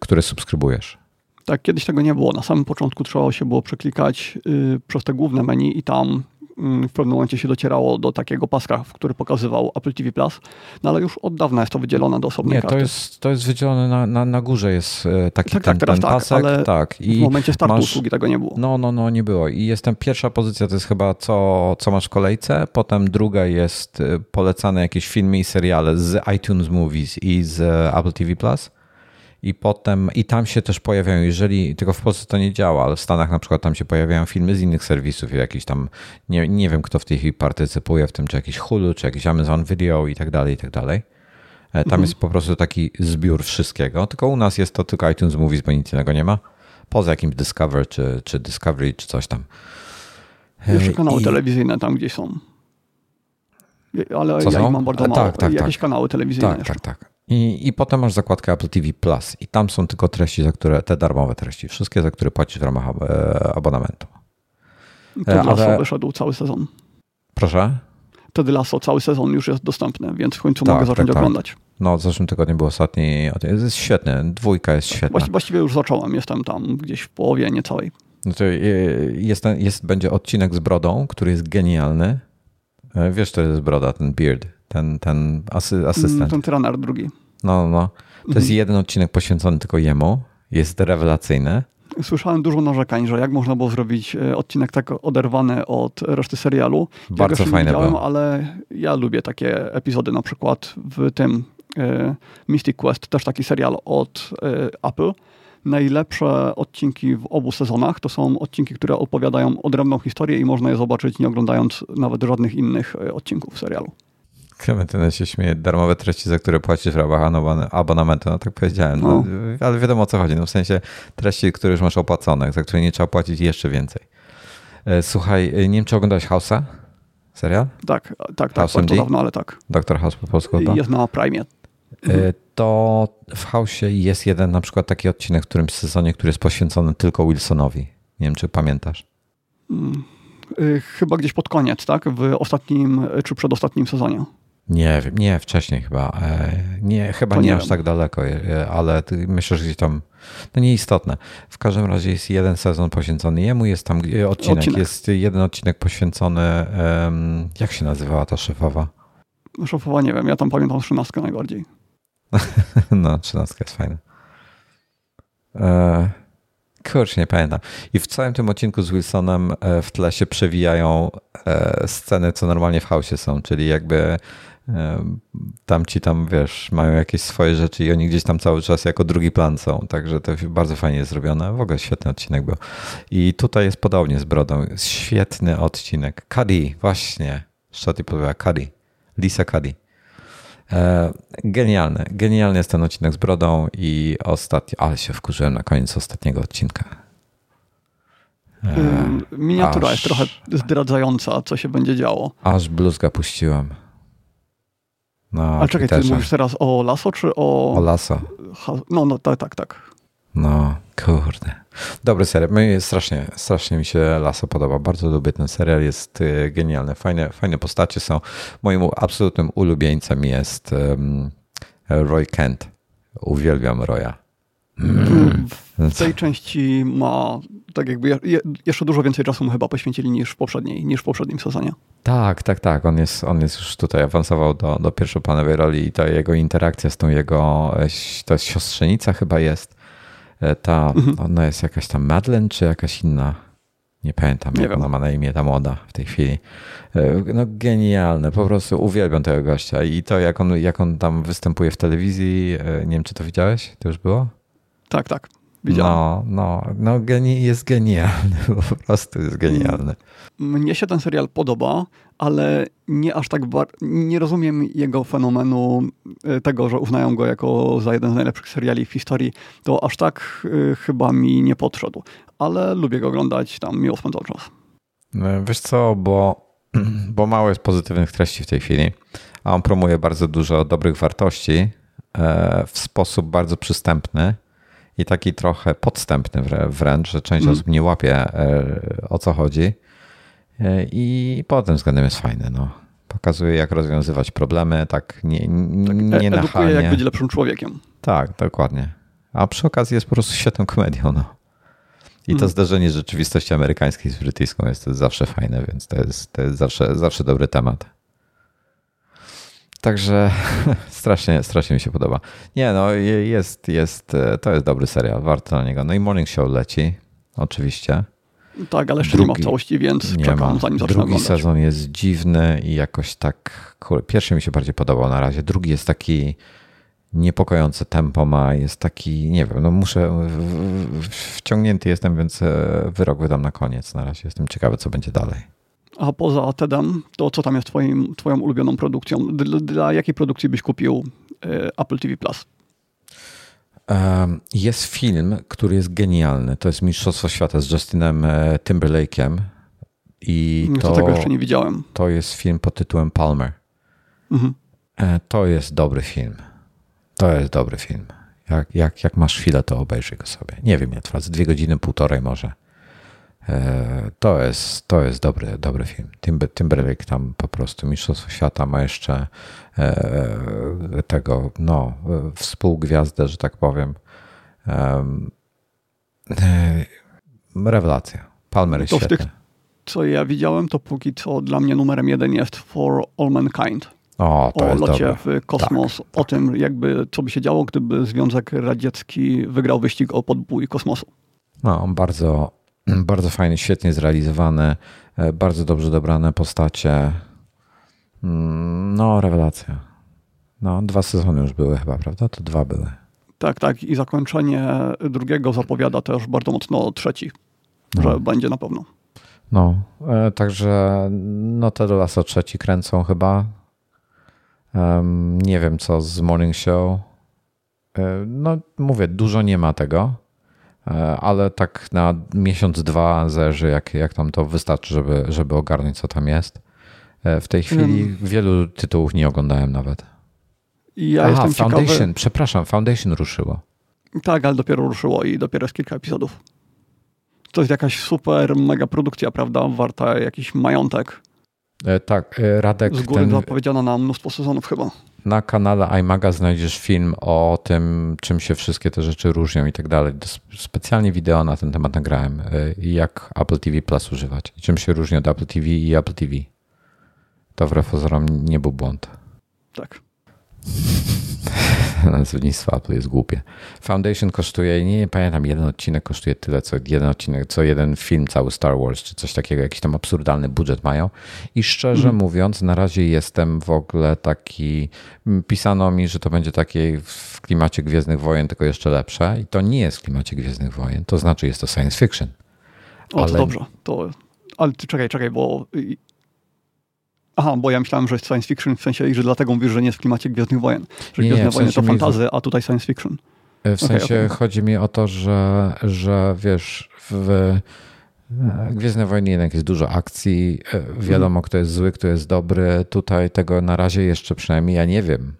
które subskrybujesz. Tak, kiedyś tego nie było. Na samym początku trzeba się było przeklikać y, przez te główne menu i tam y, w pewnym momencie się docierało do takiego paska, który pokazywał Apple TV+, Plus, no ale już od dawna jest to wydzielone do osobnej Nie, karty. to jest, to jest wydzielone na, na, na górze jest e, taki tak, ten, tak, ten tak, pasek. Ale tak, i w momencie startu masz, usługi tego nie było. No, no, no, nie było. I jestem pierwsza pozycja, to jest chyba co, co masz w kolejce, potem druga jest e, polecane jakieś filmy i seriale z iTunes Movies i z Apple TV+. Plus i potem i tam się też pojawiają, jeżeli, tylko w Polsce to nie działa, ale w Stanach na przykład tam się pojawiają filmy z innych serwisów, jakiś tam, nie, nie wiem kto w tej chwili partycypuje w tym, czy jakiś Hulu, czy jakiś Amazon Video i tak dalej, i tak dalej. E, tam mhm. jest po prostu taki zbiór wszystkiego, tylko u nas jest to tylko iTunes Movies, bo nic innego nie ma, poza jakimś Discover, czy, czy Discovery, czy coś tam. Jeszcze kanały I... telewizyjne tam gdzieś są. Ale Co ja są? mam bardzo e, mało. Tak, tak, Jakieś tak. kanały telewizyjne Tak, tak, tak. I, I potem masz zakładkę Apple TV Plus i tam są tylko treści, za które, te darmowe treści, wszystkie, za które płacisz w ramach e, abonamentu. Ted Lasso Ale... wyszedł cały sezon. Proszę? Ted Lasso cały sezon już jest dostępny, więc w końcu tak, mogę zacząć tak, tak. oglądać. No, w zeszłym tygodniu był ostatni. Jest świetny, dwójka jest świetna. Właściwie już zacząłem, jestem tam gdzieś w połowie niecałej. Znaczy, jest, jest, będzie odcinek z brodą, który jest genialny. E, wiesz, to jest broda, ten beard ten, ten asy, asystent. Ten trener drugi. No, no. To jest mhm. jeden odcinek poświęcony tylko jemu. Jest rewelacyjny. Słyszałem dużo narzekań, że jak można było zrobić e, odcinek tak oderwany od reszty serialu. Bardzo ja fajne było. Ale ja lubię takie epizody, na przykład w tym e, Mystic Quest, też taki serial od e, Apple. najlepsze odcinki w obu sezonach to są odcinki, które opowiadają odrębną historię i można je zobaczyć nie oglądając nawet żadnych innych odcinków serialu. Klementyna się śmieje, darmowe treści, za które płacisz w ramach abonamentu, no tak powiedziałem, no. No, ale wiadomo o co chodzi, no w sensie treści, które już masz opłacone, za które nie trzeba płacić jeszcze więcej. E, słuchaj, e, nie wiem czy oglądałeś House'a? Serial? Tak, tak, tak, bardzo dawno, ale tak. Doktor House po polsku chyba? Jest na Prime. To w House'ie jest jeden na przykład taki odcinek w którymś sezonie, który jest poświęcony tylko Wilsonowi. Nie wiem, czy pamiętasz. Hmm. Chyba gdzieś pod koniec, tak? W ostatnim czy przedostatnim sezonie. Nie wiem, nie, wcześniej chyba. E, nie, chyba nie, nie, aż tak daleko, e, ale myślę, że gdzieś tam, no nieistotne. W każdym razie jest jeden sezon poświęcony jemu, jest tam odcinek, odcinek. jest jeden odcinek poświęcony, jak się nazywała ta szefowa? Szefowa nie wiem, ja tam pamiętam trzynastkę najbardziej. no, trzynastka jest fajna. E, kurczę, nie pamiętam. I w całym tym odcinku z Wilsonem e, w tle się przewijają sceny, co normalnie w chaosie są, czyli jakby tam ci tam, wiesz, mają jakieś swoje rzeczy i oni gdzieś tam cały czas jako drugi plan są, także to bardzo fajnie jest zrobione. W ogóle świetny odcinek był. I tutaj jest podobnie z Brodą. Świetny odcinek. Cuddy, właśnie. Shotty powiedziała Cuddy. Lisa Cuddy. E, genialny. Genialny jest ten odcinek z Brodą i ostatni, ale się wkurzyłem na koniec ostatniego odcinka. E, Miniatura aż, jest trochę zdradzająca, co się będzie działo. Aż bluzga puściłem. No, Ale czekaj, ty mówisz teraz o Lasso czy o... O Lasso. No, no tak, tak, tak. No, kurde. Dobry serial. My strasznie, strasznie mi się Lasso podoba. Bardzo lubię ten serial. Jest y, genialny. Fajne, fajne postacie są. Moim absolutnym ulubieńcem jest um, Roy Kent. Uwielbiam Roya. Mm. W tej części ma tak jakby jeszcze dużo więcej czasu mu chyba poświęcili niż w poprzedniej, niż w poprzednim sezonie. Tak, tak, tak. On jest, on jest już tutaj awansował do, do pierwszoplanowej roli i ta jego interakcja z tą jego, jest siostrzenica chyba jest. E, ta, mhm. ona jest jakaś tam Madeleine czy jakaś inna? Nie pamiętam, nie jak wiem. ona ma na imię, ta młoda w tej chwili. E, no genialne, po prostu uwielbiam tego gościa i to jak on, jak on tam występuje w telewizji, e, nie wiem czy to widziałeś, to już było? Tak, tak. Widziałem. No, no, no geni jest genialny, po prostu jest genialny. Mnie się ten serial podoba, ale nie aż tak nie rozumiem jego fenomenu e, tego, że uznają go jako za jeden z najlepszych seriali w historii. To aż tak y, chyba mi nie podszedł, ale lubię go oglądać, tam miło spędzał czas. No, wiesz co, bo, bo mało jest pozytywnych treści w tej chwili, a on promuje bardzo dużo dobrych wartości e, w sposób bardzo przystępny i taki trochę podstępny wręcz, że część mm. osób nie łapie e, o co chodzi. E, I pod tym względem jest fajny. No. Pokazuje, jak rozwiązywać problemy, tak nie, tak, nie nachalnie. jak być lepszym człowiekiem. Tak, dokładnie. A przy okazji jest po prostu świetną komedią. No. I to mm. zdarzenie rzeczywistości amerykańskiej z brytyjską jest zawsze fajne, więc to jest, to jest zawsze, zawsze dobry temat. Także strasznie, strasznie mi się podoba. Nie, no jest, jest, e, to jest dobry serial, warto na niego. No i Morning Show leci, oczywiście. Tak, ale jeszcze Drugi, nie ma całości, więc nie czekam, ma. zanim Drugi oglądać. sezon jest dziwny i jakoś tak, pierwszy mi się bardziej podobał na razie, drugi jest taki niepokojące tempo ma, jest taki, nie wiem, no muszę, wciągnięty jestem, więc e, wyrok wydam na koniec. Na razie jestem ciekawy, co będzie dalej. A poza TEDem, to co tam jest twoim, twoją ulubioną produkcją? Dla, dla jakiej produkcji byś kupił y, Apple TV+. Plus? Jest film, który jest genialny. To jest Mistrzostwo Świata z Justinem e, Timberlake'em. I to, tego jeszcze nie widziałem. To jest film pod tytułem Palmer. Mhm. E, to jest dobry film. To jest dobry film. Jak, jak, jak masz chwilę, to obejrzyj go sobie. Nie wiem, ja trwa z dwie godziny, półtorej może. E, to jest, to jest dobry, dobry film. Timberlake tam po prostu Mistrzostwo Świata ma jeszcze e, tego, no, współgwiazdę, że tak powiem. E, rewelacja. Palmer jest świetny. Tych, co ja widziałem, to póki co dla mnie numerem jeden jest For All Mankind. O, to o jest locie dobre. w kosmos, tak, o tak. tym jakby co by się działo, gdyby Związek Radziecki wygrał wyścig o podbój kosmosu. No, bardzo, bardzo fajny, świetnie zrealizowany, e, bardzo dobrze dobrane postacie. Mm, no, rewelacja. No, dwa sezony już były chyba, prawda? To dwa były. Tak, tak. I zakończenie drugiego zapowiada też bardzo mocno trzeci, no. że będzie na pewno. No, e, także no te Lasso trzeci kręcą chyba. Um, nie wiem co z Morning Show. E, no mówię, dużo nie ma tego, ale tak na miesiąc, dwa zależy jak, jak tam to wystarczy, żeby, żeby ogarnąć co tam jest. E, w tej chwili hmm. wielu tytułów nie oglądałem nawet. Ja Aha, Foundation, ciekawy... przepraszam, Foundation ruszyło. Tak, ale dopiero ruszyło i dopiero jest kilka epizodów. To jest jakaś super, mega produkcja, prawda? Warta jakiś majątek. E, tak, e, Radek. Z góry ten... zapowiedziana na mnóstwo sezonów chyba. Na kanale iMaga znajdziesz film o tym, czym się wszystkie te rzeczy różnią i tak dalej. Specjalnie wideo na ten temat nagrałem, jak Apple TV Plus używać i czym się różni od Apple TV i Apple TV. To wbrew pozorom nie był błąd. Tak. Nazewnictwo Apple jest głupie. Foundation kosztuje, nie, nie, pamiętam, jeden odcinek kosztuje tyle, co jeden odcinek, co jeden film cały Star Wars, czy coś takiego, jakiś tam absurdalny budżet mają. I szczerze mm. mówiąc, na razie jestem w ogóle taki, pisano mi, że to będzie takie w klimacie Gwiezdnych Wojen, tylko jeszcze lepsze. I to nie jest w klimacie Gwiezdnych Wojen, to znaczy jest to science fiction. O, ale... to dobrze. To, ale czekaj, czekaj, bo Aha, bo ja myślałem, że jest science fiction w sensie, że dlatego mówisz, że nie jest w klimacie Gwiezdnych Wojen. Że nie, Gwiezdne nie, w Wojny to fantazy, a tutaj science fiction. E, w okay, sensie okay. chodzi mi o to, że, że wiesz, w Gwiezdne Wojny jednak jest dużo akcji, e, wiadomo mhm. kto jest zły, kto jest dobry. Tutaj tego na razie jeszcze przynajmniej ja nie wiem.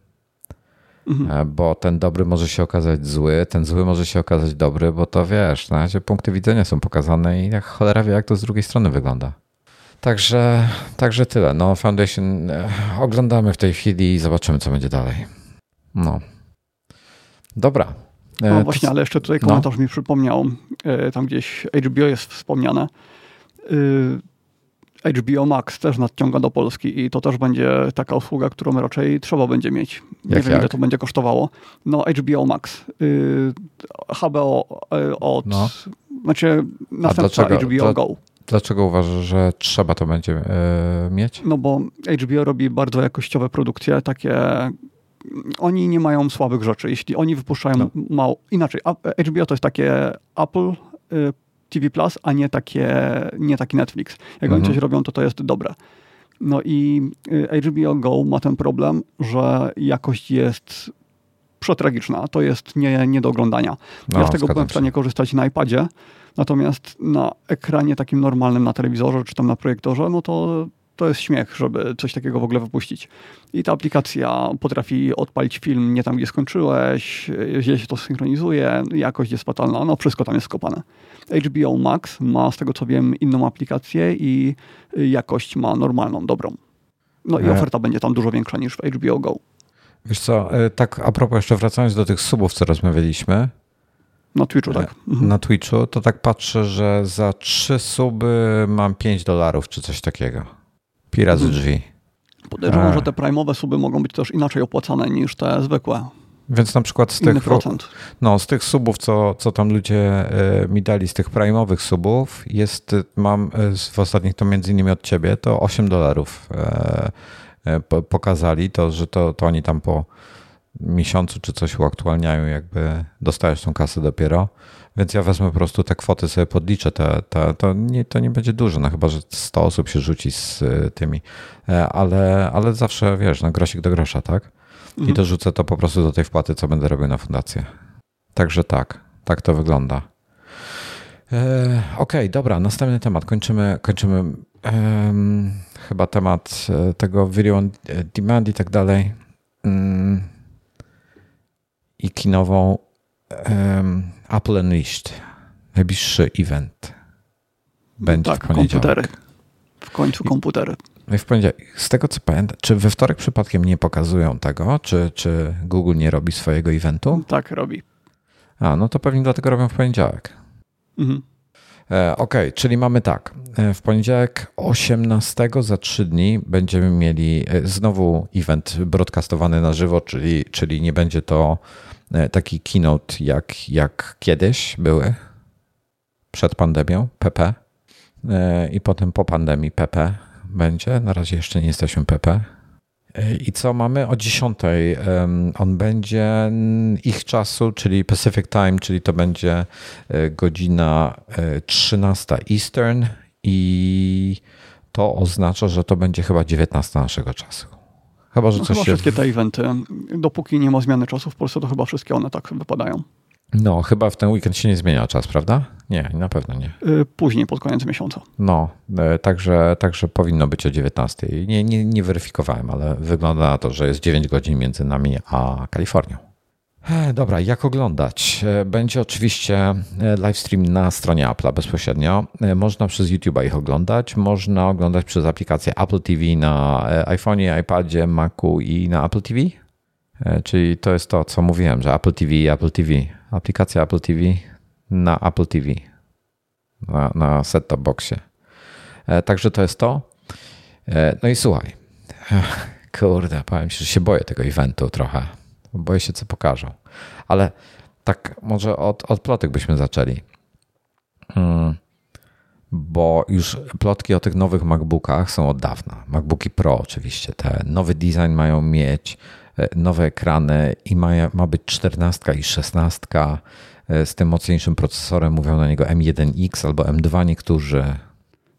Mhm. E, bo ten dobry może się okazać zły, ten zły może się okazać dobry, bo to wiesz, na razie punkty widzenia są pokazane i jak cholera wie, jak to z drugiej strony wygląda. Także, także tyle. No, Foundation e, oglądamy w tej chwili i zobaczymy, co będzie dalej. No. Dobra. E, no właśnie, ale jeszcze tutaj komentarz no. mi przypomniał, e, tam gdzieś HBO jest wspomniane. HBO Max też nadciąga do Polski i to też będzie taka usługa, którą raczej trzeba będzie mieć. Nie jak wiem, jak? ile to będzie kosztowało. No, HBO Max. HBO od... No. Znaczy następca HBO Go. Dlaczego uważasz, że trzeba to będzie e, mieć? No bo HBO robi bardzo jakościowe produkcje, takie oni nie mają słabych rzeczy. Jeśli oni wypuszczają no. mało. Inaczej, HBO to jest takie Apple y, TV Plus, a nie, takie, nie taki Netflix. Jak mhm. oni coś robią, to to jest dobre. No i y, HBO Go ma ten problem, że jakość jest przetragiczna. To jest nie, nie do oglądania. No, ja z tego byłem w stanie korzystać na iPadzie, Natomiast na ekranie takim normalnym, na telewizorze czy tam na projektorze, no to to jest śmiech, żeby coś takiego w ogóle wypuścić. I ta aplikacja potrafi odpalić film nie tam, gdzie skończyłeś, źle się to synchronizuje, jakość jest fatalna, no wszystko tam jest skopane. HBO Max ma, z tego co wiem, inną aplikację i jakość ma normalną, dobrą. No i e. oferta będzie tam dużo większa niż w HBO Go. Wiesz co, e, tak a propos jeszcze wracając do tych subów, co rozmawialiśmy, na Twitchu, tak. Mhm. Na Twitchu to tak patrzę, że za trzy suby mam 5 dolarów czy coś takiego. Pi razy mhm. drzwi. Podejrzewam, że te prime'owe suby mogą być też inaczej opłacane niż te zwykłe. Więc na przykład z tych, procent. no, z tych subów, co, co tam ludzie e, mi dali, z tych prime'owych subów, jest, mam e, w ostatnich, to między innymi od ciebie, to 8 dolarów e, pokazali, to, że to, to oni tam po miesiącu czy coś uaktualniają, jakby dostajesz tą kasę dopiero. Więc ja wezmę po prostu te kwoty, sobie podliczę. Te, te, to, nie, to nie będzie dużo, no chyba, że 100 osób się rzuci z y, tymi. E, ale, ale zawsze, wiesz, na no grosik do grosza, tak? Mhm. I dorzucę to po prostu do tej wpłaty, co będę robił na fundację. Także tak, tak to wygląda. E, Okej, okay, dobra, następny temat. Kończymy, kończymy um, chyba temat e, tego video on demand i tak dalej. Um, i kinową um, Apple Unleashed. Najbliższy event będzie tak, w poniedziałek. komputery. W końcu komputery. I w poniedziałek. Z tego co pamiętam, czy we wtorek przypadkiem nie pokazują tego? Czy, czy Google nie robi swojego eventu? Tak, robi. A, no to pewnie dlatego robią w poniedziałek. Mhm. E, ok, czyli mamy tak. E, w poniedziałek 18 za 3 dni będziemy mieli e, znowu event broadcastowany na żywo, czyli, czyli nie będzie to taki keynote jak, jak kiedyś były przed pandemią, PP i potem po pandemii PP będzie. Na razie jeszcze nie jesteśmy PP. I co mamy o 10? On będzie ich czasu, czyli Pacific Time, czyli to będzie godzina 13 Eastern i to oznacza, że to będzie chyba 19 naszego czasu. Chyba, że no coś chyba się... wszystkie te eventy. Dopóki nie ma zmiany czasu w Polsce, to chyba wszystkie one tak wypadają. No, chyba w ten weekend się nie zmienia czas, prawda? Nie, na pewno nie. Y, później, pod koniec miesiąca. No, y, także, także powinno być o 19. Nie, nie, nie weryfikowałem, ale wygląda na to, że jest 9 godzin między nami a Kalifornią. Dobra, jak oglądać? E, będzie oczywiście livestream na stronie Apple'a bezpośrednio. Można przez YouTube'a ich oglądać, można oglądać przez aplikację Apple TV na iPhone'ie, iPadzie, Macu i na Apple TV. Czyli to jest to, co mówiłem, że Apple TV i Apple TV. Aplikacja Apple TV na Apple TV. Na, na set-top boxie. Także to jest to. No i słuchaj. Kurde, powiem ci, że się boję tego eventu trochę Boję się, co pokażą. Ale tak może od, od plotek byśmy zaczęli. Hmm. Bo już plotki o tych nowych MacBookach są od dawna. MacBooki Pro oczywiście. Te nowy design mają mieć, e, nowe ekrany i ma, ma być 14 i 16 e, z tym mocniejszym procesorem. Mówią na niego M1X albo M2 niektórzy.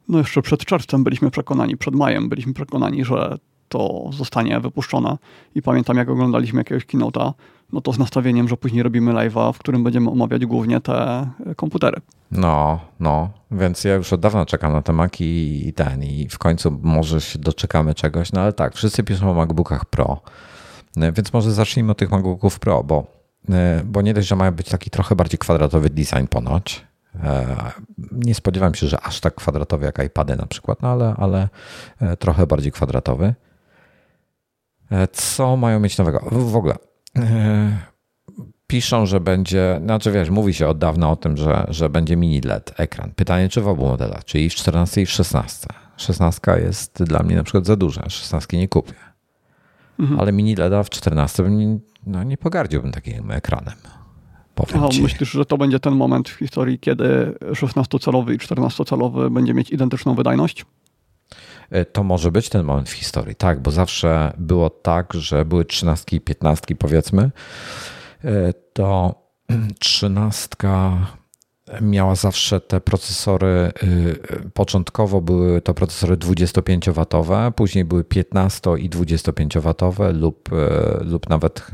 No jeszcze przed czerwcem byliśmy przekonani, przed majem byliśmy przekonani, że to zostanie wypuszczone. I pamiętam, jak oglądaliśmy jakiegoś keynote'a, no to z nastawieniem, że później robimy live'a, w którym będziemy omawiać głównie te e, komputery. No, no, więc ja już od dawna czekam na te Maki i ten i w końcu może się doczekamy czegoś, no ale tak, wszyscy piszą o MacBookach Pro, e, więc może zacznijmy od tych MacBooków Pro, bo, e, bo nie dość, że mają być taki trochę bardziej kwadratowy design ponoć, nie spodziewałem się, że aż tak kwadratowy jak iPady na przykład, no ale, ale trochę bardziej kwadratowy. E, co mają mieć nowego? W ogóle e, piszą, że będzie, znaczy wiesz, mówi się od dawna o tym, że, że będzie mini LED ekran. Pytanie, czy w obu modelach, czyli w 14 i w 16. 16 jest dla mnie na przykład za duża, 16 nie kupię. Mhm. Ale mini LEDa w 14 nie, no, nie pogardziłbym takim ekranem. Aha, myślisz, że to będzie ten moment w historii, kiedy 16-calowy i 14-calowy będzie mieć identyczną wydajność? E, to może być ten moment w historii, tak, bo zawsze było tak, że były trzynastki i piętnastki, powiedzmy, e, to trzynastka miała zawsze te procesory, y, początkowo były to procesory 25-watowe, później były 15 i 25-watowe lub, e, lub nawet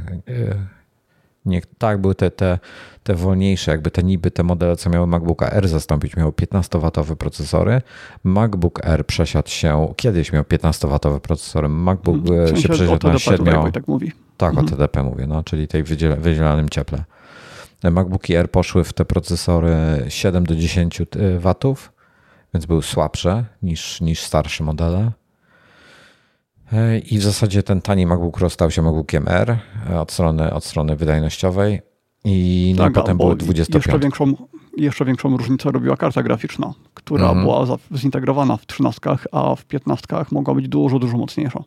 nie, tak, były te, te, te wolniejsze, jakby te niby te modele, co miały MacBooka R zastąpić, miały 15-watowe procesory. MacBook R przesiadł się, kiedyś miał 15-watowe procesory, MacBook sensie się przesiadł na 7. Tak, mówi. tak mhm. o TDP mówię, no, czyli tej wydzielanym cieple. MacBooki R poszły w te procesory 7 do 10 watów, więc były słabsze niż, niż starsze modele. E, I w zasadzie ten tani MacBook Pro stał się MacBookiem R e, od strony, od strony wydajnościowej. I no, tak, potem były 25. Jeszcze większą, jeszcze większą różnicę robiła karta graficzna, która mhm. była zintegrowana w 13, a w 15 mogła być dużo, dużo mocniejsza.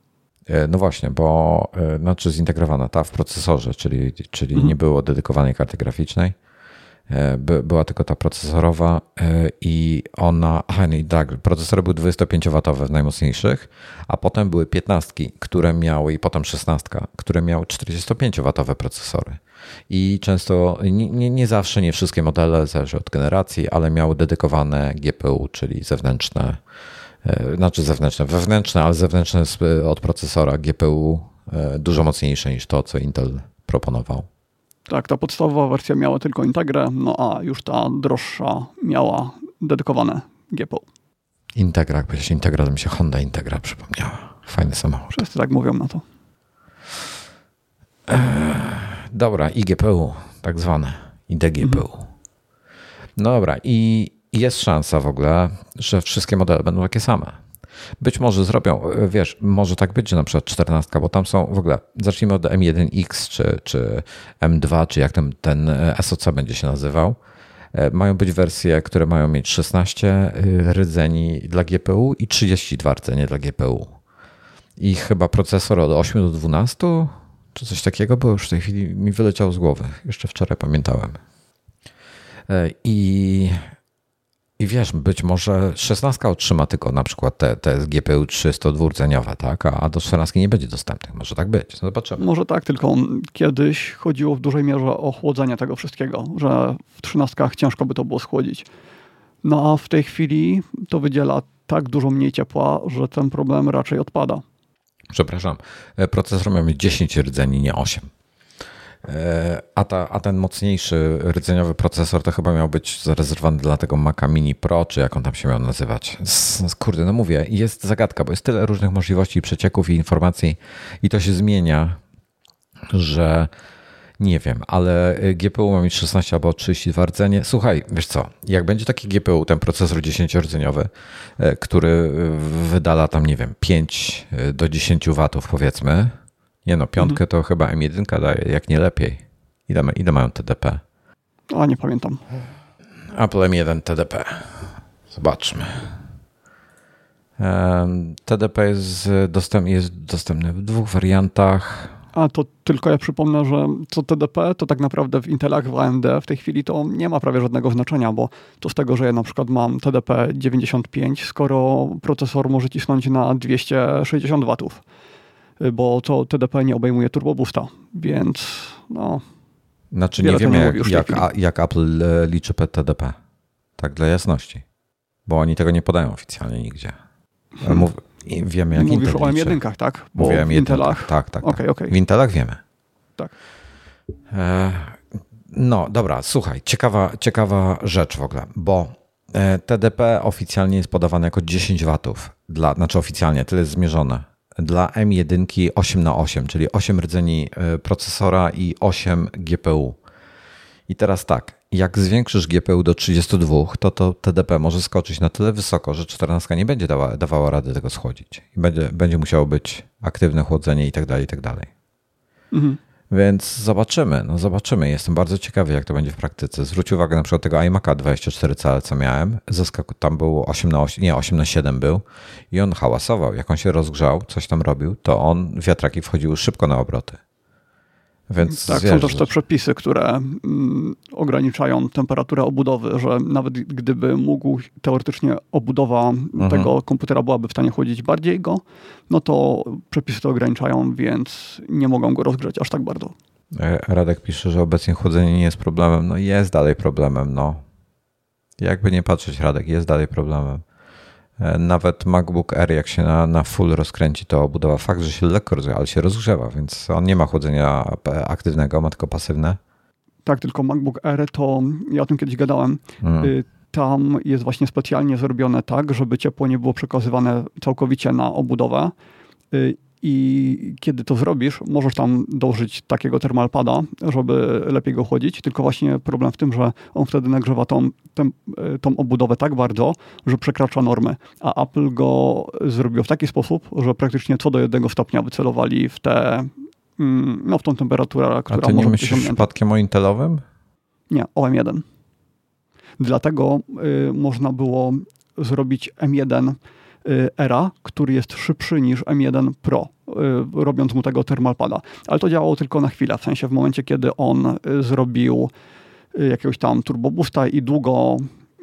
E, no właśnie, bo znaczy zintegrowana ta w procesorze, czyli, czyli mhm. nie było dedykowanej karty graficznej. E, była tylko ta procesorowa e, i ona, aha, i tak, procesory były 25W w najmocniejszych, a potem były 15, które miały i potem 16, które miały 45W procesory. I często, nie, nie, nie zawsze, nie wszystkie modele, zależy od generacji, ale miały dedykowane GPU, czyli zewnętrzne, e, znaczy zewnętrzne, wewnętrzne, ale zewnętrzne od procesora GPU dużo mocniejsze niż to, co Intel proponował. Tak, ta podstawowa wersja miała tylko Integrę, no a już ta droższa miała dedykowane GPU. Integra, jak powiedziałeś Integra, to mi się Honda Integra przypomniała. Fajny samochód. Wszyscy tak mówią na to. Eee, dobra, i GPU, tak zwane, i DGPU. Mhm. No dobra, i jest szansa w ogóle, że wszystkie modele będą takie same. Być może zrobią, wiesz, może tak być, że na przykład 14, bo tam są w ogóle, zacznijmy od M1X czy, czy M2, czy jak ten, ten SOC będzie się nazywał. E, mają być wersje, które mają mieć 16 y, rdzeni dla GPU i 32 rdzenie dla GPU. I chyba procesor od 8 do 12, czy coś takiego, bo już w tej chwili mi wyleciał z głowy. Jeszcze wczoraj pamiętałem. E, I i wiesz, być może 16 otrzyma tylko na przykład te, te GPU 302-rdzeniowe, tak? A do 14 nie będzie dostępnych. Może tak być. No zobaczymy. Może tak, tylko kiedyś chodziło w dużej mierze o chłodzenie tego wszystkiego, że w 13 ciężko by to było schłodzić. No a w tej chwili to wydziela tak dużo mniej ciepła, że ten problem raczej odpada. Przepraszam, e, procesor miał mieć 10 rdzeni, nie 8. E, a, ta, a ten mocniejszy rdzeniowy procesor to chyba miał być zarezerwowany dla tego Maca Mini Pro, czy jak on tam się miał nazywać. Kurde, no mówię, jest zagadka, bo jest tyle różnych możliwości przecieków i informacji i to się zmienia, że nie wiem, ale GPU ma mieć 16 albo 32 rdzenie. Słuchaj, wiesz co, jak będzie taki GPU, ten procesor 10-rdzeniowy, e, który wydala tam, nie wiem, 5 do 10 watów powiedzmy, nie no, piątkę mhm. to chyba M1 daje, jak nie lepiej. Ile, ile mają TDP? A nie pamiętam. Apple M1 TDP. Zobaczmy. TDP jest, dostęp, jest dostępny w dwóch wariantach. A to tylko ja przypomnę, że co TDP, to tak naprawdę w Intelach, w AMD w tej chwili to nie ma prawie żadnego znaczenia, bo to z tego, że ja na przykład mam TDP 95, skoro procesor może cisnąć na 260 watów bo to TDP nie obejmuje turbo boosta, więc no... Znaczy nie wiemy, jak, jak, jak, Apple e, liczy TDP. Tak dla jasności. Bo oni tego nie podają oficjalnie nigdzie. Hmm. Mów, wiemy, jak Mówisz Intel o M1, tak? Bo Mówię o M1. Intelach. Tak, tak. Okay, okay. W Intelach wiemy. Tak. E, no, dobra, słuchaj, ciekawa, ciekawa rzecz w ogóle, bo e, TDP oficjalnie jest podawane jako 10 watów. Dla, znaczy oficjalnie, tyle jest zmierzone dla M1 8 na 8 czyli 8 rdzeni e, procesora i 8 GPU. I teraz tak, jak zwiększysz GPU do 32, to to TDP może skoczyć na tyle wysoko, że 14 nie będzie dawała, dawała rady tego schodzić. I będzie, będzie musiało być aktywne chłodzenie i tak dalej, i tak dalej. Mhm. Więc zobaczymy, no zobaczymy. Jestem bardzo ciekawy, jak to będzie w praktyce. Zwróć uwagę na przykład tego iMac'a 24 cale, co miałem. Zaskaku, tam było 8 na 8, nie, 8 na 7 był i on hałasował. Jak on się rozgrzał, coś tam robił, to on, wiatraki wchodziły szybko na obroty. Więc tak, są też te przepisy, które mm, ograniczają temperaturę obudowy, że nawet gdyby mógł teoretycznie obudowa mhm. tego komputera byłaby w stanie chłodzić bardziej go, no to przepisy to ograniczają, więc nie mogą go rozgrzać aż tak bardzo. E, Radek pisze, że obecnie chłodzenie nie jest problemem. No jest dalej problemem, no. Jakby nie patrzeć, Radek, jest dalej problemem. Nawet MacBook Air, jak się na, na full rozkręci, to obudowa fakt, że się lekko rozgrzewa, ale się rozgrzewa, więc on nie ma chłodzenia aktywnego, ma tylko pasywne. Tak, tylko MacBook Air to, ja o tym kiedyś gadałem, hmm. tam jest właśnie specjalnie zrobione tak, żeby ciepło nie było przekazywane całkowicie na obudowę y, i kiedy to zrobisz, możesz tam dołożyć takiego termalpada, żeby lepiej go chłodzić, tylko właśnie problem w tym, że on wtedy nagrzewa tą, tą, tą obudowę tak bardzo, że przekracza normy. A Apple go zrobił w taki sposób, że praktycznie co do jednego stopnia wycelowali w tę mm, no, w tą temperaturę, która A ty nie myślisz przypadkiem o Intelowym? Nie, o M1. Dlatego y, można było zrobić M1 Y, Era, który jest szybszy niż M1 Pro, y, robiąc mu tego thermalpada. Ale to działało tylko na chwilę, w sensie w momencie, kiedy on y, zrobił jakiegoś tam turbo boosta i długo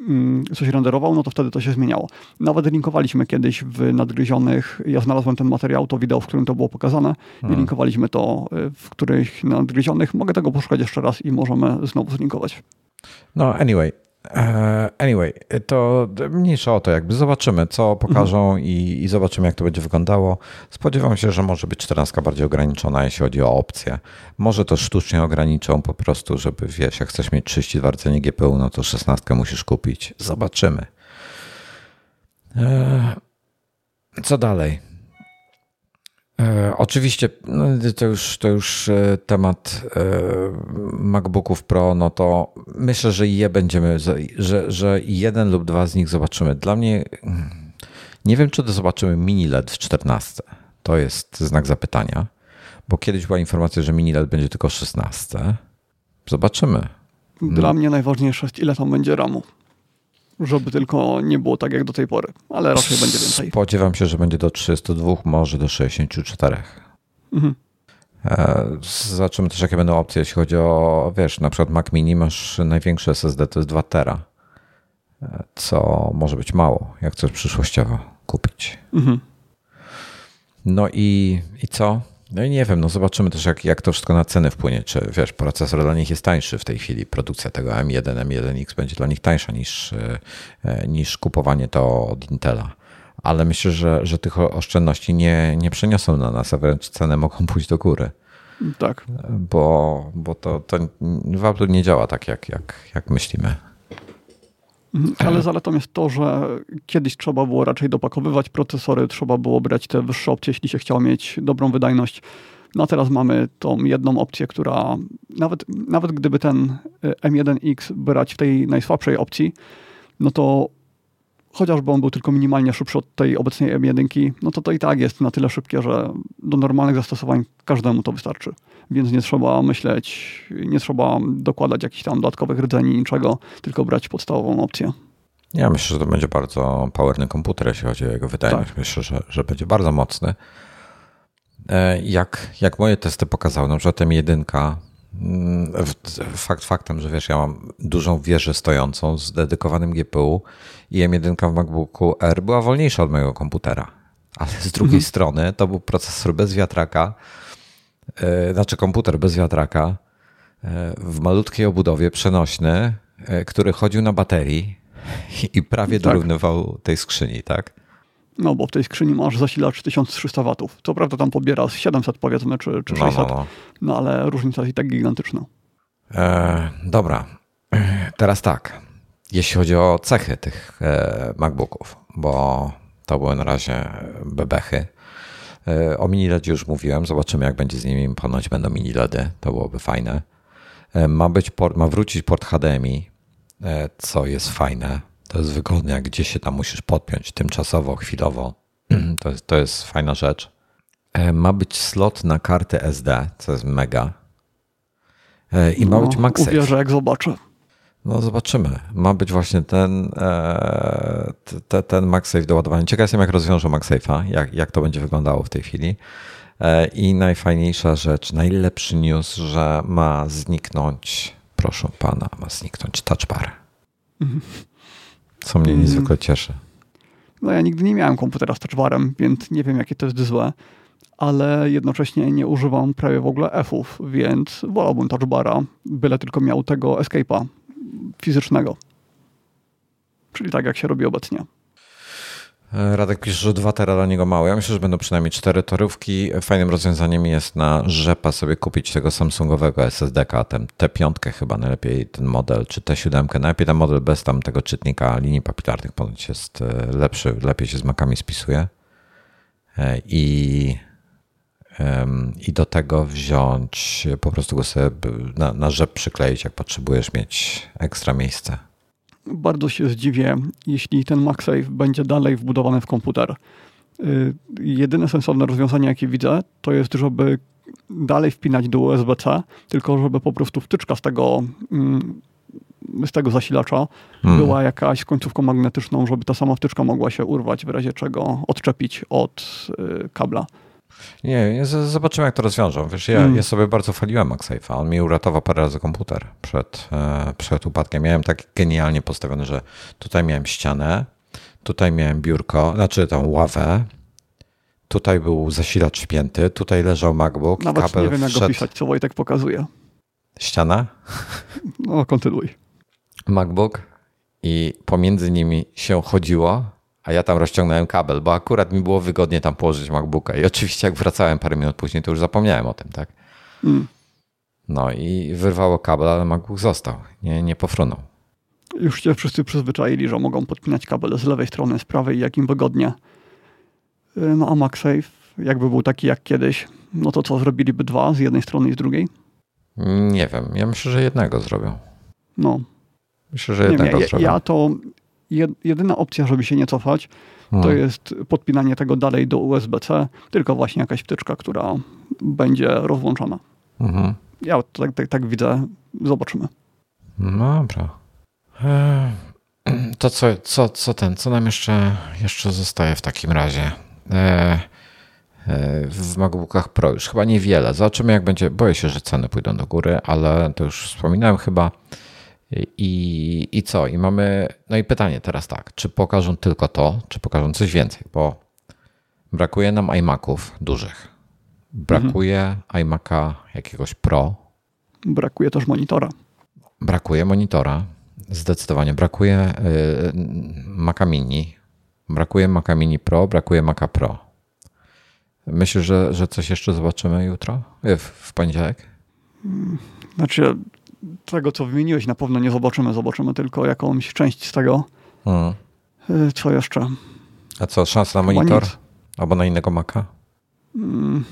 mm, coś renderował, no to wtedy to się zmieniało. Nawet linkowaliśmy kiedyś w nadgryzionych, ja znalazłem ten materiał, to wideo, w którym to było pokazane hmm. i linkowaliśmy to w których nadgryzionych. Mogę tego poszukać jeszcze raz i możemy znowu zlinkować. No, anyway, anyway, to mniejsza o to, jakby zobaczymy, co pokażą mhm. i, i, zobaczymy, jak to będzie wyglądało. Spodziewam się, że może być 14 bardziej ograniczona, jeśli chodzi o opcje. Może to sztucznie ograniczą po prostu, żeby wiesz, jak chcesz mieć 32 rdzenie GPU, no to 16 musisz kupić. Zobaczymy. E, co dalej? E, oczywiście no, to już, to już e, temat e, MacBooków Pro, no to myślę, że je będziemy, że, że jeden lub dwa z nich zobaczymy. Dla mnie nie wiem, czy to zobaczymy mini LED w 14. To jest znak zapytania, bo kiedyś była informacja, że mini LED będzie tylko 16. Zobaczymy. Dla mnie najważniejsze jest, ile tam będzie RAMu żeby tylko nie było tak jak do tej pory, ale raczej będzie więcej. Spodziewam się, że będzie do 32, może do 64. Mhm. E, zobaczymy też, jakie będą opcje, jeśli chodzi o, wiesz, na przykład Mac Mini masz największy SSD, to jest 2 tera. co może być mało, jak chcesz przyszłościowo kupić. Mhm. No i, i co? No i nie wiem, no zobaczymy też, jak, jak to wszystko na ceny wpłynie. Czy wiesz, procesor dla nich jest tańszy w tej chwili. Produkcja tego M1, M1X będzie dla nich tańsza niż, e, niż kupowanie to od Intela. Ale myślę, że, że tych oszczędności nie, nie przeniosą na nas, a wręcz ceny mogą pójść do góry. Tak. Bo, bo to, to w Apple nie działa tak, jak, jak, jak myślimy. Mhm, ale zaletą jest to, że kiedyś trzeba było raczej dopakowywać procesory, trzeba było brać te wyższe opcje, jeśli się chciało mieć dobrą wydajność. No a teraz mamy tą jedną opcję, która nawet, nawet gdyby ten M1X brać w tej najsłabszej opcji, no to chociażby on był tylko minimalnie szybszy od tej obecnej M1, no to to i tak jest na tyle szybkie, że do normalnych zastosowań każdemu to wystarczy. Więc nie trzeba myśleć, nie trzeba dokładać jakichś tam dodatkowych rdzeni, niczego, tylko brać podstawową opcję. Ja myślę, że to będzie bardzo powerny komputer, jeśli chodzi o jego wydajność. Tak. Myślę, że, że będzie bardzo mocny. E, jak, jak moje testy pokazały, na przykład M1 Mm, fakt faktem, że wiesz, ja mam dużą wieżę stojącą z dedykowanym GPU i M1 w MacBooku R była wolniejsza od mojego komputera. Ale z drugiej mhm. strony to był procesor bez wiatraka, znaczy komputer bez wiatraka yy, w malutkiej obudowie przenośny, yy, który chodził na baterii i prawie tak. dorównywał tej skrzyni, tak? No bo w tej skrzyni masz zasilacz 1300 watów. Co prawda tam pobiera 700 powiedzmy, czy, czy 600, no, no, no. no ale różnica jest i tak gigantyczna. E, dobra, teraz tak. Jeśli chodzi o cechy tych e, MacBooków, bo to były na razie bebechy. E, o mini LEDzie już mówiłem, zobaczymy jak będzie z nimi. Ponoć będą mini LEDy, to byłoby fajne. E, ma, być port, ma wrócić port HDMI, e, co jest fajne to jest wygodne, jak gdzieś się tam musisz podpiąć tymczasowo, chwilowo. To jest, to jest fajna rzecz. Ma być slot na kartę SD, co jest mega. I ma no, być MagSafe. Uwierzę, jak zobaczę. No zobaczymy. Ma być właśnie ten, e, te, ten MagSafe do ładowania. Ciekaw jestem, jak rozwiążą MagSafe'a, jak, jak to będzie wyglądało w tej chwili. I najfajniejsza rzecz, najlepszy news, że ma zniknąć, proszę pana, ma zniknąć touch bar. Mhm. Co mnie niezwykle cieszy. No ja nigdy nie miałem komputera z touchbarem, więc nie wiem, jakie to jest złe, ale jednocześnie nie używam prawie w ogóle F-ów, więc wolałbym touchbara, byle tylko miał tego escape'a fizycznego. Czyli tak, jak się robi obecnie. E, Radek pisze, że dwa tera dla niego mało. Ja myślę, że będą przynajmniej cztery torówki. Fajnym rozwiązaniem jest na rzepa sobie kupić tego Samsungowego SSD-ka, ten T5 chyba najlepiej ten model, czy T7. Najlepiej ten model bez tam tego czytnika linii papilarnych ponoć jest e, lepszy, lepiej się z makami spisuje. E, I, i do tego wziąć, po prostu go sobie na, na rzep przykleić, jak potrzebujesz mieć ekstra miejsce bardzo się zdziwię, jeśli ten MagSafe będzie dalej wbudowany w komputer. Y, jedyne sensowne rozwiązanie, jakie widzę, to jest, żeby dalej wpinać do USB-C, tylko żeby po prostu wtyczka z tego, mm, z tego zasilacza hmm. była jakaś końcówką magnetyczną, żeby ta sama wtyczka mogła się urwać, w razie czego odczepić od y, kabla. Nie, zobaczymy jak to rozwiążą. Wiesz, ja, mm. ja sobie bardzo chwaliłem MagSafe'a. On mi uratował parę razy komputer przed, e, przed upadkiem. Miałem tak genialnie postawiony, że tutaj miałem ścianę, tutaj miałem biurko, znaczy tą ławę, tutaj był zasilacz śpięty, tutaj leżał MacBook. Nawet kabel nie wiem jak wszedł... opisać, co Wojtek pokazuje. Ściana? No, kontynuuj. MacBook i pomiędzy nimi się chodziło a ja tam rozciągnąłem kabel, bo akurat mi było wygodnie tam położyć MacBooka. I oczywiście jak wracałem parę minut później, to już zapomniałem o tym, tak? Mm. No i wyrwało kabel, ale MacBook został, nie, nie pofrunął. Już się wszyscy przyzwyczaili, że mogą podpinać kabel z lewej strony, z prawej, jak im wygodnie. Y, no a MagSafe, jakby był taki jak kiedyś, no to co, zrobiliby dwa z jednej strony i z drugiej? Nie wiem, ja myślę, że jednego zrobią. No. Myślę, że jednego wiem, ja, zrobią. Ja to jedyna opcja, żeby się nie cofać, to hmm. jest podpinanie tego dalej do USB-C, tylko właśnie jakaś wtyczka, która będzie rozłączona. Mhm. Ja tak, tak, tak widzę. Zobaczymy. No dobra. E, to co, co, co ten, co nam jeszcze, jeszcze zostaje w takim razie? E, e, w MacBookach Pro już chyba niewiele. Zobaczymy jak będzie. Boję się, że ceny pójdą do góry, ale to już wspominałem chyba. I, I co? I mamy. No i pytanie teraz tak, czy pokażą tylko to, czy pokażą coś więcej? Bo brakuje nam iMaców dużych. Brakuje mhm. iMac'a jakiegoś Pro. Brakuje też monitora. Brakuje monitora. Zdecydowanie. Brakuje y, Maca Mini. Brakuje Maca Mini Pro, brakuje Maca Pro. Myślisz, że, że coś jeszcze zobaczymy jutro? W, w poniedziałek? Znaczy, tego, co wymieniłeś, na pewno nie zobaczymy. Zobaczymy tylko jakąś część z tego. Hmm. Co jeszcze? A co, szansa na monitor? Albo na innego Maca? Hmm,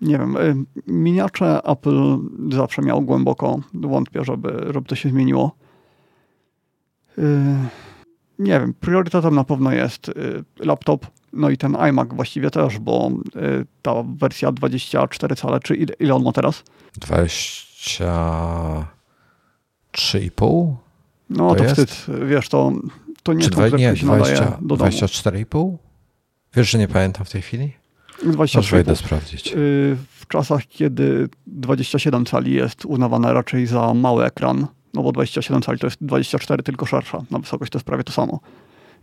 nie wiem. Y, miniacze Apple zawsze miał głęboko. Wątpię, żeby, żeby to się zmieniło. Y, nie wiem. Priorytetem na pewno jest y, laptop. No i ten iMac właściwie też, bo ta wersja 24 cale, czy ile, ile on ma teraz? 20... 3,5? No to, to wstyd, wiesz, to, to nie, Czy dwa, nie się 20, do 24,5? Wiesz, że nie pamiętam w tej chwili? 23. Wejdę sprawdzić. Y, w czasach, kiedy 27 cali jest uznawana raczej za mały ekran, no bo 27 cali to jest 24, tylko szersza. Na wysokość to jest prawie to samo.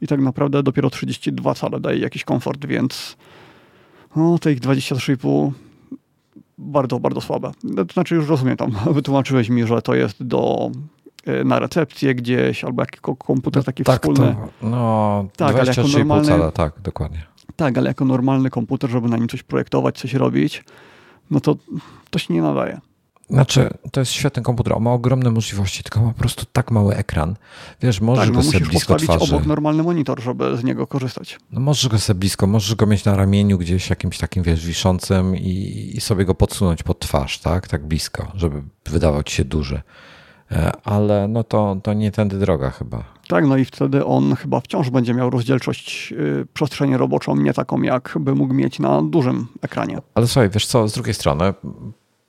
I tak naprawdę dopiero 32 cale daje jakiś komfort, więc no, tych 23,5 bardzo, bardzo słabe. To znaczy już rozumiem tam, wytłumaczyłeś mi, że to jest do e, na recepcję gdzieś, albo jakiś komputer no, taki tak, wspólny. To, no, tak, 23,5 normalny, cala, tak, dokładnie. Tak, ale jako normalny komputer, żeby na nim coś projektować, coś robić, no to to się nie nadaje. Znaczy, to jest świetny komputer, on ma ogromne możliwości, tylko ma po prostu tak mały ekran. Wiesz, możesz tak, no go sobie blisko twarzy. obok normalny monitor, żeby z niego korzystać. No możesz go sobie blisko, możesz go mieć na ramieniu gdzieś jakimś takim, wiesz, wiszącym i, i sobie go podsunąć pod twarz, tak? Tak blisko, żeby wydawał ci się duży. E, ale no to, to nie tędy droga chyba. Tak, no i wtedy on chyba wciąż będzie miał rozdzielczość yy, przestrzeni roboczą, nie taką, jak by mógł mieć na dużym ekranie. Ale słuchaj, wiesz co, z drugiej strony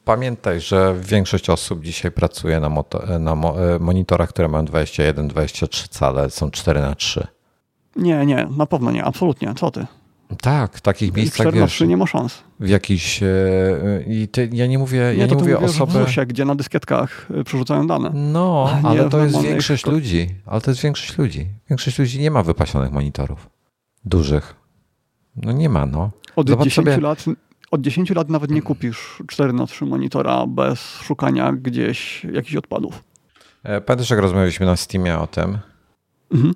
Pamiętaj, że większość osób dzisiaj pracuje na, moto, na mo, e, monitorach, które mają 21-23 cale, są 4 na 3 Nie, nie, na pewno nie, absolutnie. Co ty? Tak, w takich miejscach 4 na 3 nie ma szans. W jakiś. E, I ty, ja nie mówię, nie, ja nie mówię osoby. W ZUSie, gdzie na dyskietkach e, przerzucają dane. No, ale to jest większość ludzi. Ale to jest większość ludzi. Większość ludzi nie ma wypasionych monitorów. Dużych. No nie ma, no. Od Zobacz 10 sobie... lat od 10 lat nawet nie kupisz 4 na 3 monitora bez szukania gdzieś jakichś odpadów. E, pamiętasz, jak rozmawialiśmy na Steamie o tym? Mhm.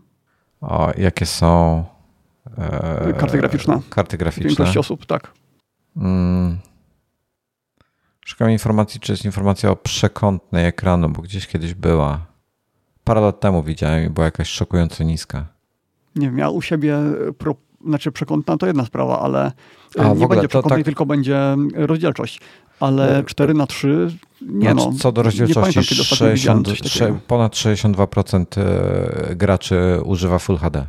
O, jakie są e, karty graficzne. Karty graficzne. Większość osób, tak. Mm. Szukam informacji, czy jest informacja o przekątnej ekranu, bo gdzieś kiedyś była. Parę lat temu widziałem i była jakaś szokująco niska. Nie wiem, ja u siebie pro, znaczy przekątna to jedna sprawa, ale A, nie będzie przekątnej, tak... tylko będzie rozdzielczość. Ale 4 na 3 nie znaczy, no. Co do rozdzielczości, 60, ponad 62% e, graczy używa Full HD.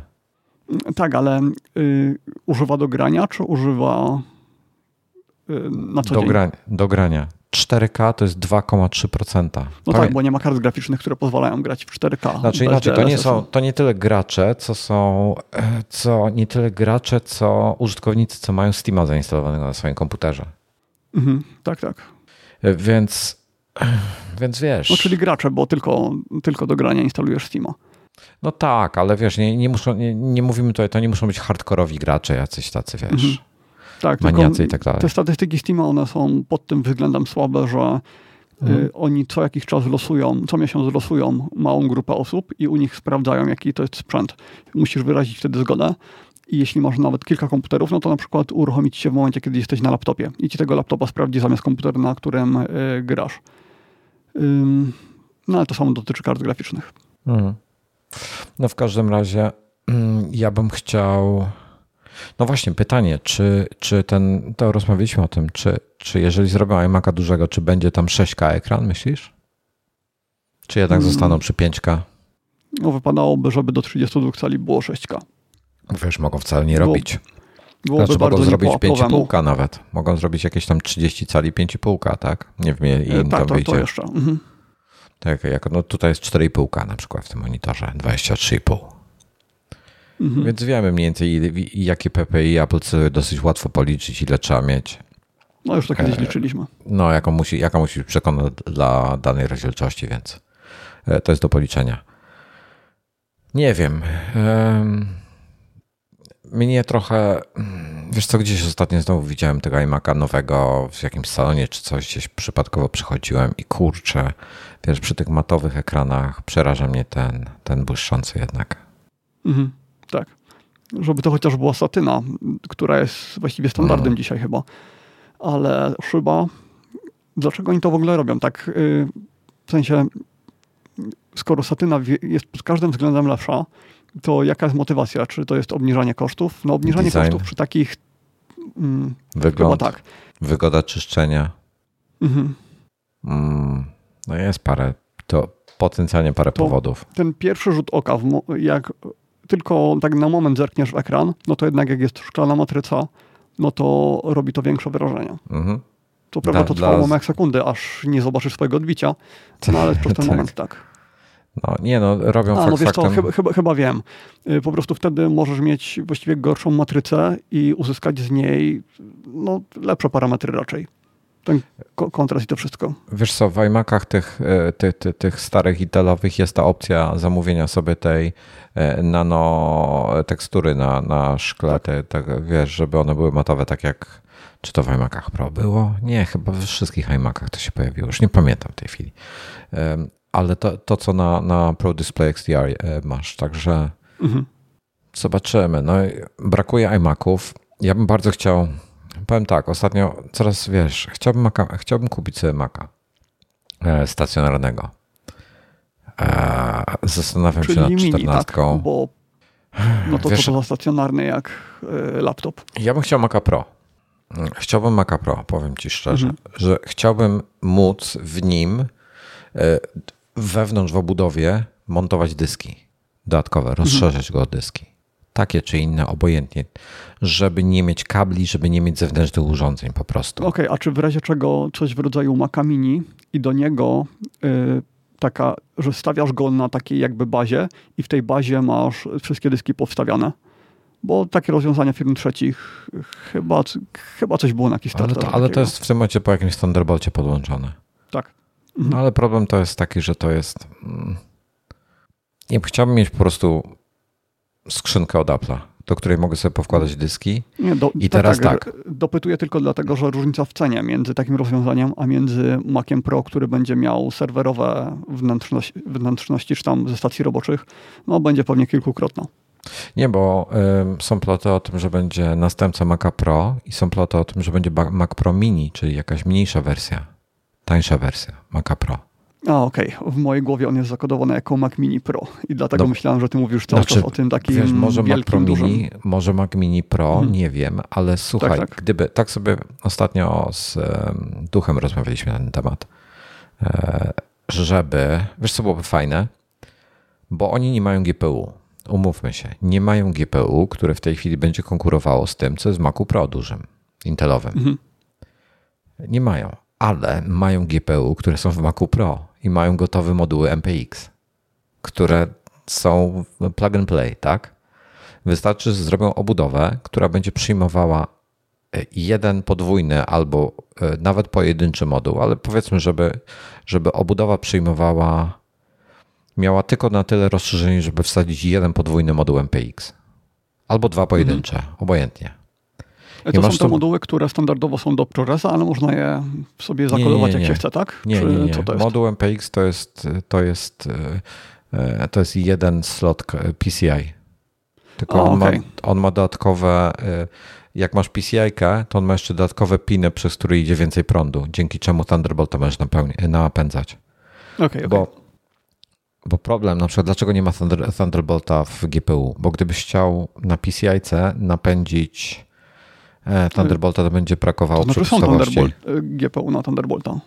Tak, ale y, używa do grania, czy używa y, na co do, dzień? Gra, do grania. 4K to jest 2,3%. No tak, bo nie ma kart graficznych, które pozwalają grać w 4K. Znaczy inaczej, to nie, są, to nie tyle gracze, co są, e, co nie tyle gracze, co użytkownicy, co mają Steama zainstalowanego na swoim komputerze. Mhm, tak, tak. E, więc, więc wiesz. No czyli gracze, bo tylko, tylko do grania instalujesz Steama. No tak, ale wiesz, nie, nie, muszą, nie, nie mówimy tutaj, to nie muszą być hardkorowi gracze, jacyś tacy, wiesz. Mhm. Tak, maniacy i tak dalej. Te statystyki Steama, one są pod tym względem słabe, że y, oni co jakiś czas losują, co miesiąc losują małą grupę osób i u nich sprawdzają, jaki to jest sprzęt. Musisz wyrazić wtedy zgodę. I jeśli masz nawet kilka komputerów, no to na przykład uruchomić się w momencie, kiedy jesteś na laptopie i ci tego laptopa sprawdzi zamiast komputera, na którym y, grasz. Ym, no ale to samo dotyczy kart graficznych. Hmm. No w każdym razie ja bym chciał no właśnie, pytanie, czy, czy ten, to rozmawialiśmy o tym, czy, czy jeżeli zrobią iMac'a dużego, czy będzie tam 6K ekran, myślisz? Czy jednak hmm. zostaną przy 5K? No wypadałoby, żeby do 32 cali było 6K. Wiesz, mogą wcale nie robić. Byłoby znaczy mogą zrobić 5,5 nawet. Mogą zrobić jakieś tam 30 cali 5,5, tak? Nie wiem, ile im tak, to wyjdzie. To jeszcze. Mhm. Tak, jak, no tutaj jest 4,5 na przykład w tym monitorze, 23,5. Mhm. Więc wiemy mniej więcej, jakie PPI Apple sobie dosyć łatwo policzyć, ile trzeba mieć. No już to kiedyś e, liczyliśmy. No, jaką musi, jaka musi być przekona dla danej rozdzielczości, więc to jest do policzenia. Nie wiem. Mnie trochę. Wiesz co, gdzieś ostatnio znowu widziałem tego iMac'a nowego w jakimś salonie czy coś, gdzieś przypadkowo przychodziłem i kurczę, wiesz, przy tych matowych ekranach przeraża mnie ten, ten błyszczący jednak. Mhm, tak. Żeby to chociaż była satyna, która jest właściwie standardem mm. dzisiaj chyba. Ale szyba, dlaczego oni to w ogóle robią? Tak, y, w sensie, skoro satyna jest pod każdym względem lepsza, to jaka jest motywacja? Czy to jest obniżanie kosztów? No obniżanie Design. kosztów przy takich... Mm, Wygląd, tak. wygoda czyszczenia. Mhm. Mm, no jest parę, to potencjalnie parę to powodów. Ten pierwszy rzut oka, jak tylko tak na moment zerkniesz w ekran, no to jednak jak jest szklana matryca, no to robi to większe wrażenie. Mhm. To prawda, to trwało moment sekundy, aż nie zobaczysz swojego odbicia, no ale przez ten tak. moment tak. No, nie no, robią A, no wiesz co, chyba, chyba, chyba, wiem. Y, po prostu wtedy możesz mieć właściwie gorszą matrycę i uzyskać z niej no, lepsze parametry raczej. Ten kontrast i to wszystko. Wiesz co, w iMacach tych, y, tych, tych, tych starych Intelowych jest ta opcja zamówienia sobie tej y, nano tekstury na, na szkle, tak. Te, tak, wiesz, żeby one były matowe, tak jak czy to w iMacach Pro było? Nie, chyba we wszystkich iMacach to się pojawiło. Już nie pamiętam w tej chwili ale to, to co na, na Pro Display XDR e, masz, także mhm. zobaczymy. No, brakuje iMaców. Ja bym bardzo chciał, powiem tak, ostatnio coraz, wiesz, chciałbym, Maca, chciałbym kupić sobie Maca e, stacjonarnego. E, zastanawiam Czyli się nad mini, 14. Tak, bo no to wiesz, to, to stacjonarny jak laptop. Ja bym chciał Maca Pro. Chciałbym Maca Pro, powiem ci szczerze, mhm. że chciałbym móc w nim wewnątrz w obudowie montować dyski dodatkowe, mhm. rozszerzać go o dyski. Takie czy inne, obojętnie, żeby nie mieć kabli, żeby nie mieć zewnętrznych urządzeń po prostu. Okej, okay, a czy w razie czego coś w rodzaju Maca Mini i do niego yy, taka, że stawiasz go na takiej jakby bazie i w tej bazie masz wszystkie dyski powstawiane? Bo takie rozwiązania firm trzecich chyba, chyba coś było na jakiś Ale to, ale to jest w tym momencie po jakimś Thunderbolcie podłączone. Tak. No ale problem to jest taki, że to jest. Mm, nie chciałbym mieć po prostu skrzynkę od Apple'a, do której mogę sobie powkładać dyski. Nie, do, I teraz tak, tak. Dopytuję tylko dlatego, że różnica w cenie między takim rozwiązaniem, a między Maciem Pro, który będzie miał serwerowe wnętrzności, wnętrzności czy tam ze stacji roboczych, no będzie pewnie kilkukrotna. Nie, bo y, są ploty o tym, że będzie następca Maca Pro i są ploty o tym, że będzie Mac Pro Mini, czyli jakaś mniejsza wersja tańsza wersja Maca Pro. A, okej. Okay. W mojej głowie on jest zakodowany jako Mac Mini Pro i dlatego Do... myślałem, że ty mówisz cały znaczy, czas o tym takim wiesz, może wielkim, Mac Pro dużym... Mini, może Mac Mini Pro, hmm. nie wiem, ale słuchaj, tak, tak. gdyby, tak sobie ostatnio z um, Duchem rozmawialiśmy na ten temat, e, żeby, wiesz co byłoby fajne, bo oni nie mają GPU, umówmy się, nie mają GPU, które w tej chwili będzie konkurowało z tym, co jest Macu Pro dużym, Intelowym. Mhm. Nie mają ale mają GPU, które są w Macu Pro i mają gotowe moduły MPX, które są plug and play, tak? Wystarczy, że zrobią obudowę, która będzie przyjmowała e, jeden podwójny albo e, nawet pojedynczy moduł, ale powiedzmy, żeby, żeby obudowa przyjmowała, miała tylko na tyle rozszerzenie, żeby wsadzić jeden podwójny moduł MPX. Albo dwa pojedyncze, mhm. obojętnie. To są te to... moduły, które standardowo są do ProResa, ale można je sobie zakodować jak się chce, tak? Nie, Czy nie, nie. Moduł MPX to jest, to jest, e, to jest jeden slot PCI. Tylko on, okay. ma, on ma dodatkowe, e, jak masz PCI, to on ma jeszcze dodatkowe piny, przez które idzie więcej prądu, dzięki czemu Thunderbolt to możesz napędzać. Okej, okay, bo, okay. bo problem, na przykład, dlaczego nie ma Thunder, Thunderbolta w GPU? Bo gdybyś chciał na PCI-C napędzić E, Thunderbolta to będzie brakowało to znaczy są Thunderbolt, e, GPU na Thunderbolta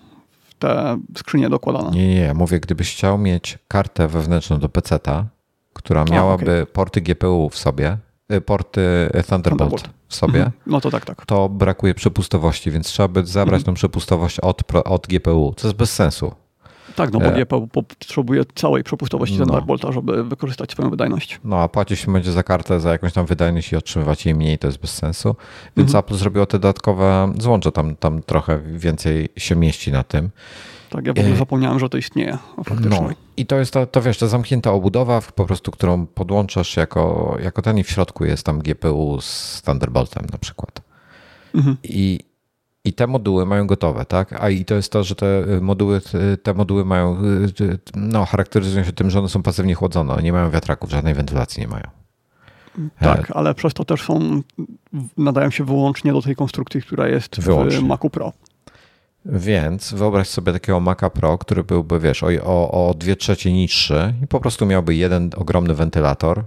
w te skrzynie dokładane. Nie, nie, mówię, gdybyś chciał mieć kartę wewnętrzną do PC-ta, która miałaby A, okay. porty GPU w sobie, e, porty Thunderbolt, Thunderbolt. w sobie, mhm. no to tak, tak. To brakuje przepustowości, więc trzeba by zabrać mhm. tą przepustowość od, od GPU, co jest bez sensu. Tak, no bo nie potrzebuje całej przepustowości no. Thunderbolta, żeby wykorzystać swoją wydajność. No a płaci się będzie za kartę za jakąś tam wydajność i otrzymywać jej mniej, to jest bez sensu. Więc mhm. Apple zrobiło te dodatkowe złącze, tam, tam trochę więcej się mieści na tym. Tak, ja w ogóle zapomniałem, że to istnieje faktycznie. No i to jest to, to wiesz, to zamknięta obudowa, po prostu, którą podłączasz jako, jako ten i w środku jest tam GPU z Thunderboltem na przykład. Mhm. I, I te moduły mają gotowe, tak? A i to jest to, że te moduły, te moduły mają, no, charakteryzują się tym, że one są pasywnie chłodzone, nie mają wiatraków, żadnej wentylacji nie mają. Tak, ale przez to też są, nadają się wyłącznie do tej konstrukcji, która jest wyłącznie. w Macu Pro. Więc wyobraź sobie takiego Maca Pro, który byłby, wiesz, o, o, o dwie trzecie niższy i po prostu miałby jeden ogromny wentylator e,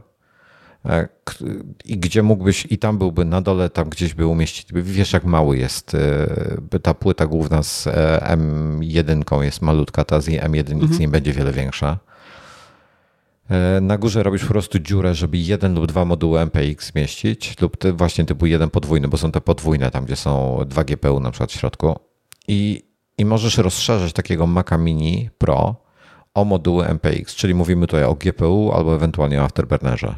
i gdzie mógłbyś, i tam byłby na dole, tam gdzieś by umieścić, wiesz jak mały jest, e, ta płyta główna z e, M1 jest malutka, ta z M1 nic mhm. nie będzie wiele większa. Na górze robisz po prostu dziurę, żeby jeden lub dwa moduły MPX zmieścić, lub właśnie typu jeden podwójny, bo są te podwójne, tam gdzie są dwa GPU na przykład w środku i, i możesz rozszerzyć takiego Maca Mini Pro o moduły MPX, czyli mówimy tutaj o GPU albo ewentualnie o Afterburnerze.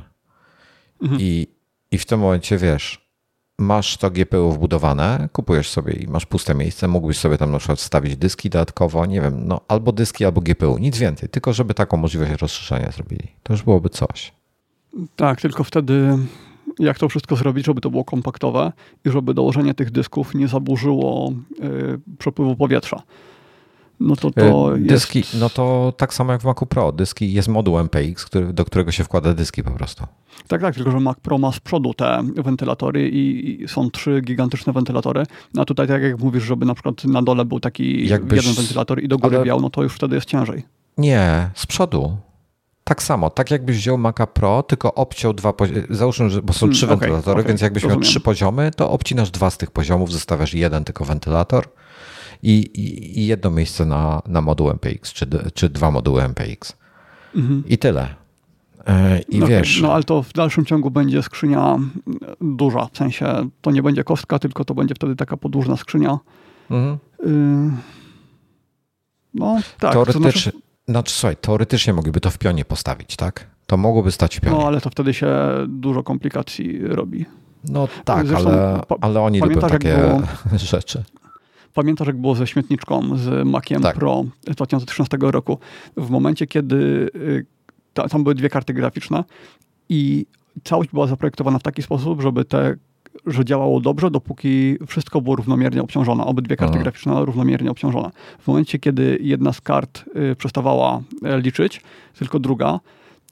Mhm. I, I w tym momencie wiesz, masz to GPU wbudowane, kupujesz sobie i masz puste miejsce, mógłbyś sobie tam na przykład wstawić dyski dodatkowo, nie wiem, no albo dyski, albo GPU, nic więcej, tylko żeby taką możliwość rozszerzenia zrobili. To już byłoby coś. Tak, tylko wtedy jak to wszystko zrobić, żeby to było kompaktowe i żeby dołożenie tych dysków nie zaburzyło y, przepływu powietrza. No to to e, Dyski, jest... no to tak samo jak w Macu Pro. Dyski jest moduł MPX, który, do którego się wkłada dyski po prostu. Tak, tak, tylko że Mac Pro ma z przodu te wentylatory i, są trzy gigantyczne wentylatory. A tutaj, tak jak mówisz, żeby na przykład na dole był taki Jakbyś... jeden wentylator i do góry Ale... wiał, no to już wtedy jest ciężej. Nie, z przodu. Tak samo, tak jakbyś wziął Maca Pro, tylko obciął dwa poziomy, załóżmy, że, bo są trzy hmm, wentylatory, okay, więc jakbyś rozumiem. miał trzy poziomy, to obcinasz dwa z tych poziomów, zostawiasz jeden tylko wentylator i, i, i jedno miejsce na, na moduł MPX, czy, czy dwa moduły MPX. Mhm. I tyle. E, I no, wiesz. No ale to w dalszym ciągu będzie skrzynia duża, w sensie to nie będzie kostka, tylko to będzie wtedy taka podłużna skrzynia. Mhm. Y no tak. Teoretycznie, to znaczy... Znaczy, słuchaj, teoretycznie mogliby to w pionie postawić, tak? To mogłoby stać w pionie. No, ale to wtedy się dużo komplikacji robi. No tak, ale, ale oni lubią takie było, rzeczy. Pamiętasz, jak było ze śmietniczką, z Maciem tak. Pro 2013 roku? W momencie, kiedy y, tam były dwie karty graficzne i całość była zaprojektowana w taki sposób, żeby te że działało dobrze, dopóki wszystko było równomiernie obciążone. Obydwie karty Aha. graficzne równomiernie obciążone. W momencie, kiedy jedna z kart y, przestawała e, liczyć, tylko druga,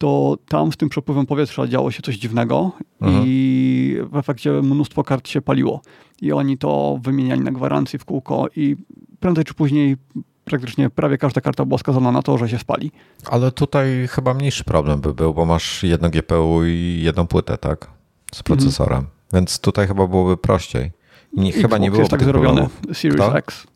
to tam z tym przepływem powietrza działo się coś dziwnego Aha. i w efekcie mnóstwo kart się paliło. I oni to wymieniali na gwarancji w kółko i prędzej czy później praktycznie prawie każda karta była skazana na to, że się spali. Ale tutaj chyba mniejszy problem by był, bo masz jedno GPU i jedną płytę, tak? Z procesorem. Mhm. Więc tutaj chyba byłoby prościej. Nie, chyba nie było tak zrobione. Series Kto? X.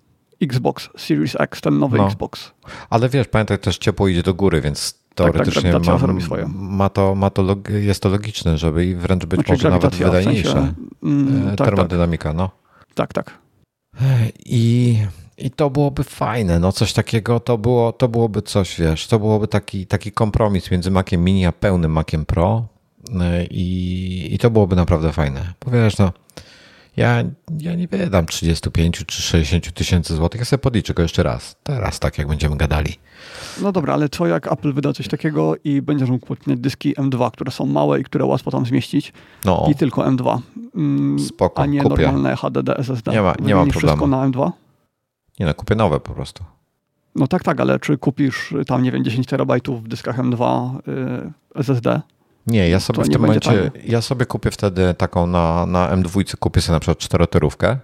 Xbox, Series X, ten nowy no. Xbox. Ale wiesz, pamiętaj, też ciepło idzie do góry, więc teoretycznie tak, tak, ma, ma, to, ma to jest to logiczne, żeby i wręcz być znaczy, może nawet wydajniejsze. W sensie, mm, tak, termodynamika, no. Tak, tak. I, I to byłoby fajne, no coś takiego, to, było, to byłoby coś, wiesz, to byłoby taki, taki kompromis między Maciem Mini a pełnym Maciem Pro, i, i to byłoby naprawdę fajne. Bo wiesz, no, ja, ja nie wydam 35 czy 60 tysięcy złotych, ja sobie podliczę go jeszcze raz. Teraz tak, jak będziemy gadali. No dobra, ale co jak Apple wyda coś takiego i będziesz mógł podpiąć dyski M2, które są małe i które łatwo tam zmieścić no. i tylko M2. Mm, Spoko, a nie kupię. normalne HDD SSD. Nie ma, nie ma problemu. wszystko na M2? Nie no, kupię nowe po prostu. No tak, tak, ale czy kupisz tam, nie wiem, 10 terabajtów w dyskach M2 y, SSD? Nie, ja sobie w tym momencie, ja sobie kupię wtedy taką na, na M2, kupię sobie na przykład czteroterówkę,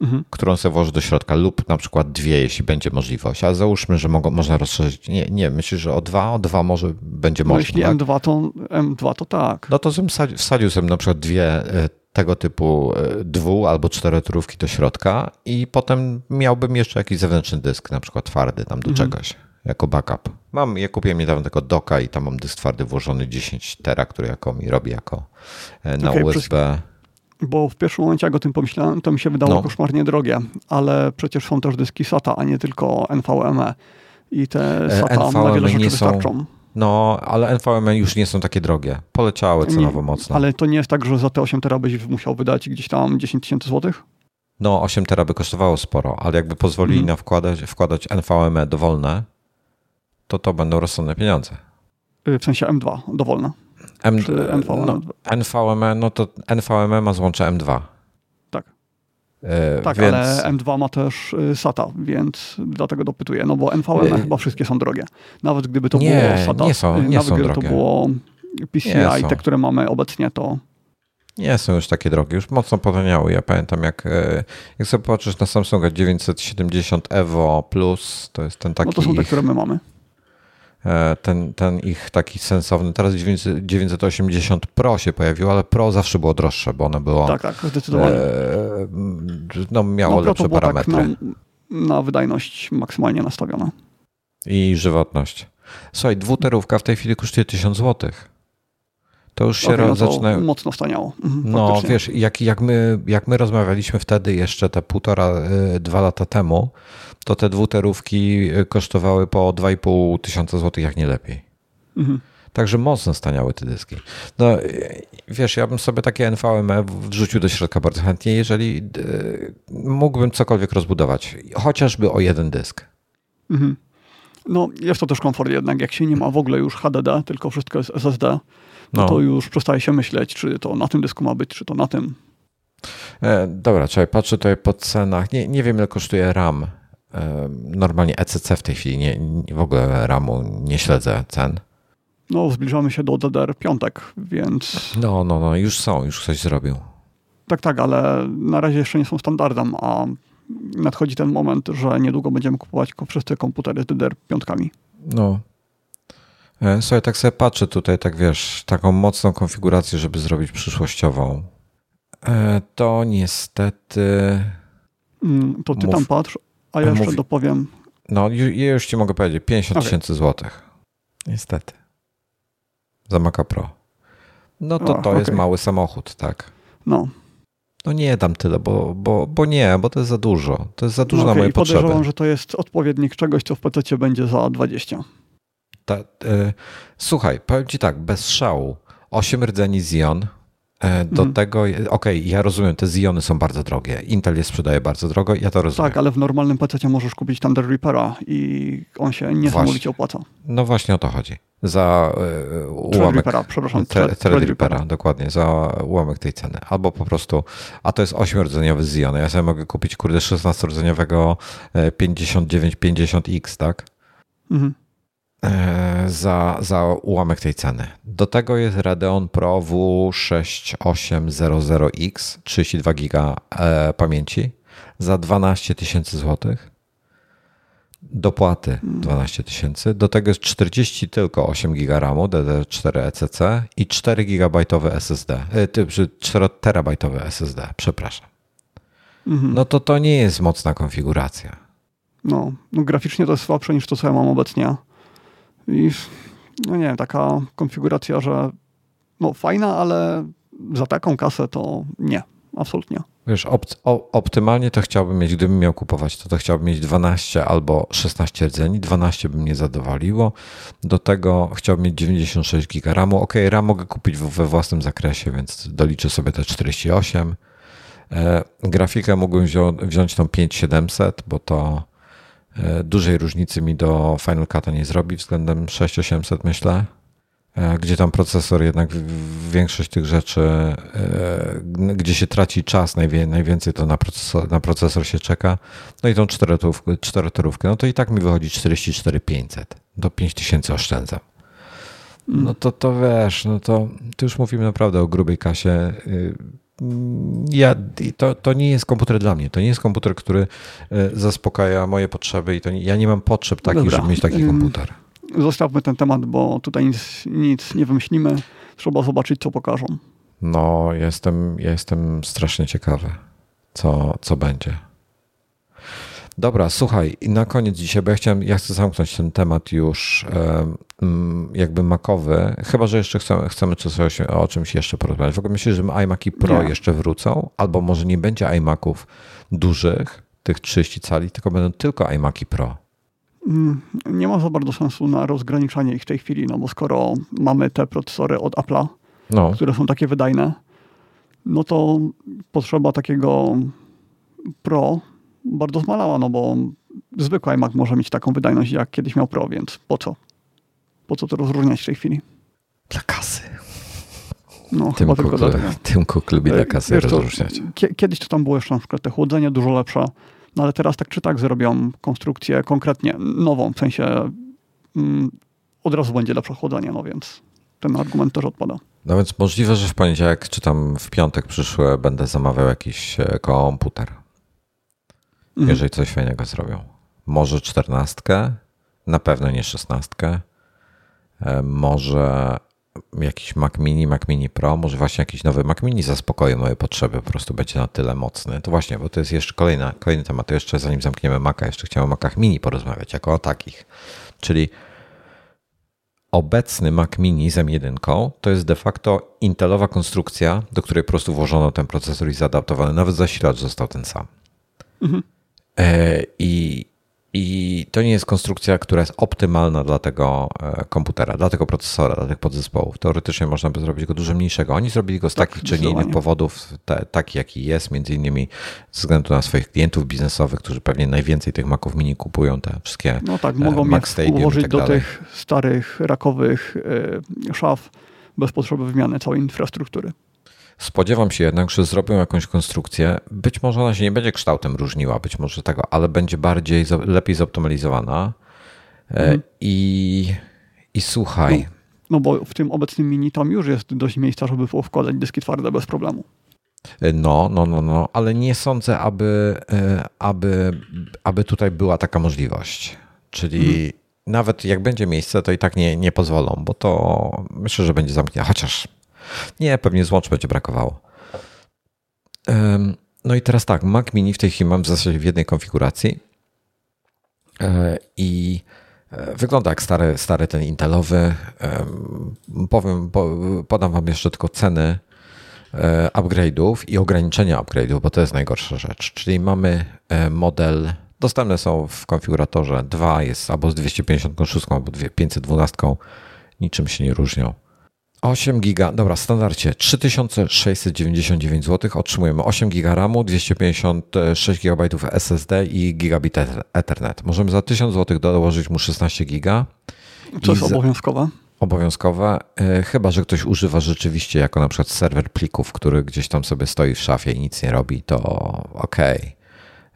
mhm. którą sobie włożę do środka lub na przykład dwie, jeśli będzie możliwość. A załóżmy, że mogą, można rozszerzyć. Nie, nie, myślisz, że o dwa? O dwa może będzie no można. Jeśli tak? M2, to, M2 to tak. No to wsadził, wsadził sobie na przykład dwie e, tego typu e, dwu albo czteroterówki do środka i potem miałbym jeszcze jakiś zewnętrzny dysk, na przykład twardy tam do mhm. czegoś jako backup. Mam, ja kupiłem niedawno tego doka i tam mam dysk twardy włożony 10 tera, który jako mi robi jako e, na okay, USB. bo w pierwszym momencie jak o tym pomyślałem, to mi się wydało no. koszmarnie drogie, ale przecież są też dyski SATA, a nie tylko NVMe. I te e, SATA NVMe na wiele rzeczy nie wystarczą. Są... No, ale NVMe już nie są takie drogie. Poleciały cenowo nie, mocno. Ale to nie jest tak, że za te 8 tera byś musiał wydać gdzieś tam 10 tysięcy złotych? No, 8 tera by kosztowało sporo, ale jakby pozwolili Mhm. na wkładać, wkładać NVMe dowolne, to to będą rozsądne pieniądze. Y, W sensie M2, dowolne. M, NVMe? no, NVMe, no to NVMe ma złącze M2. Tak. E, Tak, więc, ale M2 ma też y, SATA, więc dlatego dopytuję. No bo NVMe Y- chyba wszystkie są drogie. Nawet gdyby to Nie, było SATA, nie są- y, nie nawet są gdyby drogie. to było PCI, Nie są. te, które mamy obecnie, to Nie są już takie drogie, już mocno potaniały. Ja pamiętam, jak, jak sobie popatrzysz na Samsunga 970 Evo Plus, to jest ten taki no to są te, które my mamy. E, ten, ten ich taki sensowny. Teraz 900 980 Pro się pojawiło, ale Pro zawsze było droższe, bo one było. Tak, tak, zdecydowanie. e, no, miało no, lepsze było parametry tak na, na wydajność maksymalnie nastawione. i żywotność. Słuchaj, dwuterówka w tej chwili kosztuje 1000 zł. To już się ro- no zaczyna. mocno staniało. Mhm, No faktycznie. wiesz, jak, jak, my, jak my rozmawialiśmy wtedy jeszcze te półtora, y, dwa lata temu, to te dwuterówki y, kosztowały po 2,5 tysiąca złotych, jak nie lepiej. Mhm. Także mocno staniały te dyski. No y, wiesz, ja bym sobie takie NVMe wrzucił do środka bardzo chętnie, jeżeli mógłbym cokolwiek rozbudować, chociażby o jeden dysk. Mhm. No, jest to też komfort jednak, jak się nie ma w ogóle już HDD, tylko wszystko jest SSD, no. No. to już przestaje się myśleć, czy to na tym dysku ma być, czy to na tym. E, dobra, czekaj, patrzę tutaj po cenach. Nie, nie wiem, ile kosztuje RAM. E, normalnie ECC w tej chwili, nie, nie, w ogóle RAMu nie śledzę cen. No, zbliżamy się do DDR5, więc No, no, no, już są, już ktoś zrobił. tak, tak, ale na razie jeszcze nie są standardem, a nadchodzi ten moment, że niedługo będziemy kupować wszyscy komputery z DDR5. No. E, Słuchaj, tak sobie patrzę tutaj, tak wiesz, taką mocną konfigurację, żeby zrobić przyszłościową. E, To niestety, Mm, To ty Mów. tam patrz, a ja jeszcze Mów. dopowiem. no ja już ci mogę powiedzieć, 50 Okej. tysięcy złotych. Niestety. Za Maca Pro. No to O, to jest okej. mały samochód, tak. No, No nie dam tyle, bo, bo, bo nie, bo to jest za dużo. To jest za dużo no na okej, moje i podejrzewam, potrzeby. że to jest odpowiednik czegoś, co w PC będzie za 20. Ta, e, słuchaj, powiem ci tak, bez szału. 8 rdzeni Xeon. E, do Mhm. tego, okej, ja rozumiem, te Xeony są bardzo drogie. Intel je sprzedaje bardzo drogo, ja to rozumiem. Tak, ale w normalnym PC możesz kupić Thunder Reapera i on się niesamowicie opłaca. No właśnie o to chodzi. Za e, ułamek. Threadrippera, przepraszam, dokładnie, za ułamek tej ceny. Albo po prostu, a to jest 8-rdzeniowy Xeon. Ja sobie mogę kupić, kurde, 16-rdzeniowego e, 5950X, tak? Mhm. E, za, za ułamek tej ceny. Do tego jest Radeon Pro W6800X, 32 giga e, pamięci za 12 tysięcy złotych. Dopłaty 12 tysięcy. Do tego jest 40 tylko 8 giga RAMu DDR4 ECC i 4 gigabajtowe SSD. E, ty- czy 4 terabajtowe SSD, przepraszam. Mhm. No to to nie jest mocna konfiguracja. No, no, graficznie to jest słabsze niż to, co ja mam obecnie. I no nie wiem, taka konfiguracja, że no fajna, ale za taką kasę to nie, absolutnie. Wiesz, opt, optymalnie to chciałbym mieć, gdybym miał kupować, to to chciałbym mieć 12 albo 16 rdzeni. 12 by mnie zadowoliło. Do tego chciałbym mieć 96 giga RAMu. Ok, RAM mogę kupić we własnym zakresie, więc doliczę sobie te 48. E, grafikę mógłbym wzią, wziąć tą 5700, bo to dużej różnicy mi do Final Cut'a nie zrobi względem 6800 myślę. E, gdzie tam procesor jednak większość tych rzeczy, e, gdzie się traci czas najwięcej, to na procesor, na procesor się czeka. No i tą czterotorówkę, czterotorówkę, no to i tak mi wychodzi 44,500. Do 5000 oszczędzam. No to, to wiesz, no to tu już mówimy naprawdę o grubej kasie. Ja, to, to nie jest komputer dla mnie. To nie jest komputer, który y, zaspokaja moje potrzeby i to nie, ja nie mam potrzeb takich, Dobra. żeby mieć taki Ym, komputer. Zostawmy ten temat, bo tutaj nic, nic nie wymyślimy. Trzeba zobaczyć, co pokażą. No, jestem, jestem strasznie ciekawy, co, co będzie. Dobra, słuchaj, i na koniec dzisiaj, bo ja chciałem, ja chcę zamknąć ten temat już jakby makowy, chyba, że jeszcze chcemy, chcemy coś, o czymś jeszcze porozmawiać. W ogóle myślę, że iMaki Pro Nie. jeszcze wrócą, albo może nie będzie iMaków dużych, tych 30 cali, tylko będą tylko iMaki Pro. Mm, Nie ma za bardzo sensu na rozgraniczanie ich w tej chwili, no bo skoro mamy te procesory od Apple'a, No, które są takie wydajne, no to potrzeba takiego Pro bardzo zmalała, no bo zwykły iMac może mieć taką wydajność, jak kiedyś miał Pro, więc po co? Po co to rozróżniać w tej chwili? Dla kasy. No, Tym chyba tylko tym lubi dla kasy Wiesz, to, rozróżniać. kie- kiedyś to tam było jeszcze na przykład te chłodzenie dużo lepsze, no ale teraz tak czy tak zrobią konstrukcję konkretnie nową, w sensie mm, od razu będzie lepsze chłodzenie, no więc ten argument też odpada. No więc możliwe, że w poniedziałek czy tam w piątek przyszły będę zamawiał jakiś e, komputer. Mhm. Jeżeli coś fajnego zrobią. Może czternastkę, na pewno nie szesnastkę. E, Może jakiś Mac Mini, Mac Mini Pro, może właśnie jakiś nowy Mac Mini zaspokoi moje potrzeby, po prostu będzie na tyle mocny. To właśnie, bo to jest jeszcze kolejna, kolejny temat. To jeszcze zanim zamkniemy Maca, jeszcze chciałem o Macach Mini porozmawiać, jako o takich. Czyli obecny Mac Mini z M1 to jest de facto intelowa konstrukcja, do której po prostu włożono ten procesor i zaadaptowany. Nawet zasilacz został ten sam. E, I, I to nie jest konstrukcja, która jest optymalna dla tego e, komputera, dla tego procesora, dla tych podzespołów. Teoretycznie można by zrobić go dużo mniejszego. Oni zrobili go z Tak, takich czy nie innych powodów, te, taki jaki jest, między innymi ze względu na swoich klientów biznesowych, którzy pewnie najwięcej tych Maców Mini kupują, te wszystkie No tak, e, mogą je Mac Stadium i ułożyć tak do dalej. tych starych, rakowych szaf bez potrzeby wymiany całej infrastruktury. Spodziewam się jednak, że zrobią jakąś konstrukcję. Być może ona się nie będzie kształtem różniła, być może tego, ale będzie bardziej, lepiej zoptymalizowana. E, I, I słuchaj, No bo w tym obecnym mini tam już jest dość miejsca, żeby wkładać dyski twarde bez problemu. no, no, no, no, ale nie sądzę, aby, e, aby, aby tutaj była taka możliwość. Czyli nawet jak będzie miejsce, to i tak nie, nie pozwolą, bo to myślę, że będzie zamknięte. Chociaż nie, pewnie złącz będzie brakowało. No i teraz tak, Mac Mini w tej chwili mam w zasadzie w jednej konfiguracji E, i e, wygląda jak stary, stary ten Intelowy. Em, Powiem, po- podam wam jeszcze tylko ceny e, upgrade'ów i ograniczenia upgrade'ów, bo to jest najgorsza rzecz. Czyli mamy model, dostępne są w konfiguratorze 2, jest albo z 256, albo dwie- 512, niczym się nie różnią. 8 giga, dobra, w standardzie 3699 zł, otrzymujemy 8 giga RAMu, 256 GB SSD i gigabit Ether- Ethernet. Możemy za 1000 zł dołożyć mu 16 giga Co jest z- obowiązkowe? obowiązkowe, e, chyba że ktoś używa rzeczywiście jako na przykład serwer plików, który gdzieś tam sobie stoi w szafie i nic nie robi, to okej.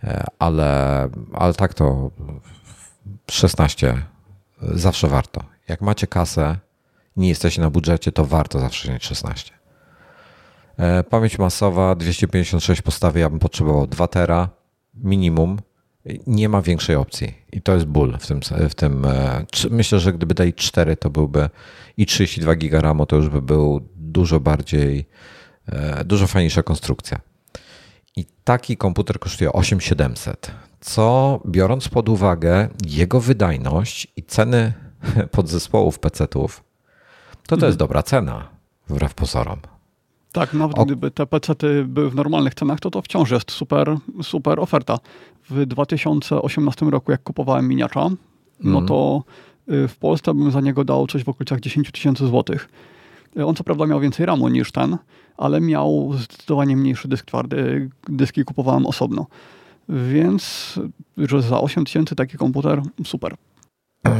E, Ale, ale tak to 16 zawsze warto. Jak macie kasę, nie jesteście na budżecie, to warto zawsze mieć 16. E, Pamięć masowa 256 postawy, ja bym potrzebował 2 tera minimum. Nie ma większej opcji i to jest ból w tym. W tym e, myślę, że gdyby dali 4, to byłby i 32 giga RAMu, to już by był dużo bardziej, e, dużo fajniejsza konstrukcja. I taki komputer kosztuje 8700, co biorąc pod uwagę jego wydajność i ceny podzespołów PC-ów, to to jest dobra cena, wbrew pozorom. Tak, nawet O- gdyby te PC-ty były w normalnych cenach, to to wciąż jest super, super oferta. W 2018 roku, jak kupowałem miniacza, no Mhm. to y, w Polsce bym za niego dał coś w okolicach 10 tysięcy złotych. Y, On co prawda miał więcej RAMu niż ten, ale miał zdecydowanie mniejszy dysk twardy. Dyski kupowałem osobno. Więc, że za 8 tysięcy taki komputer, super.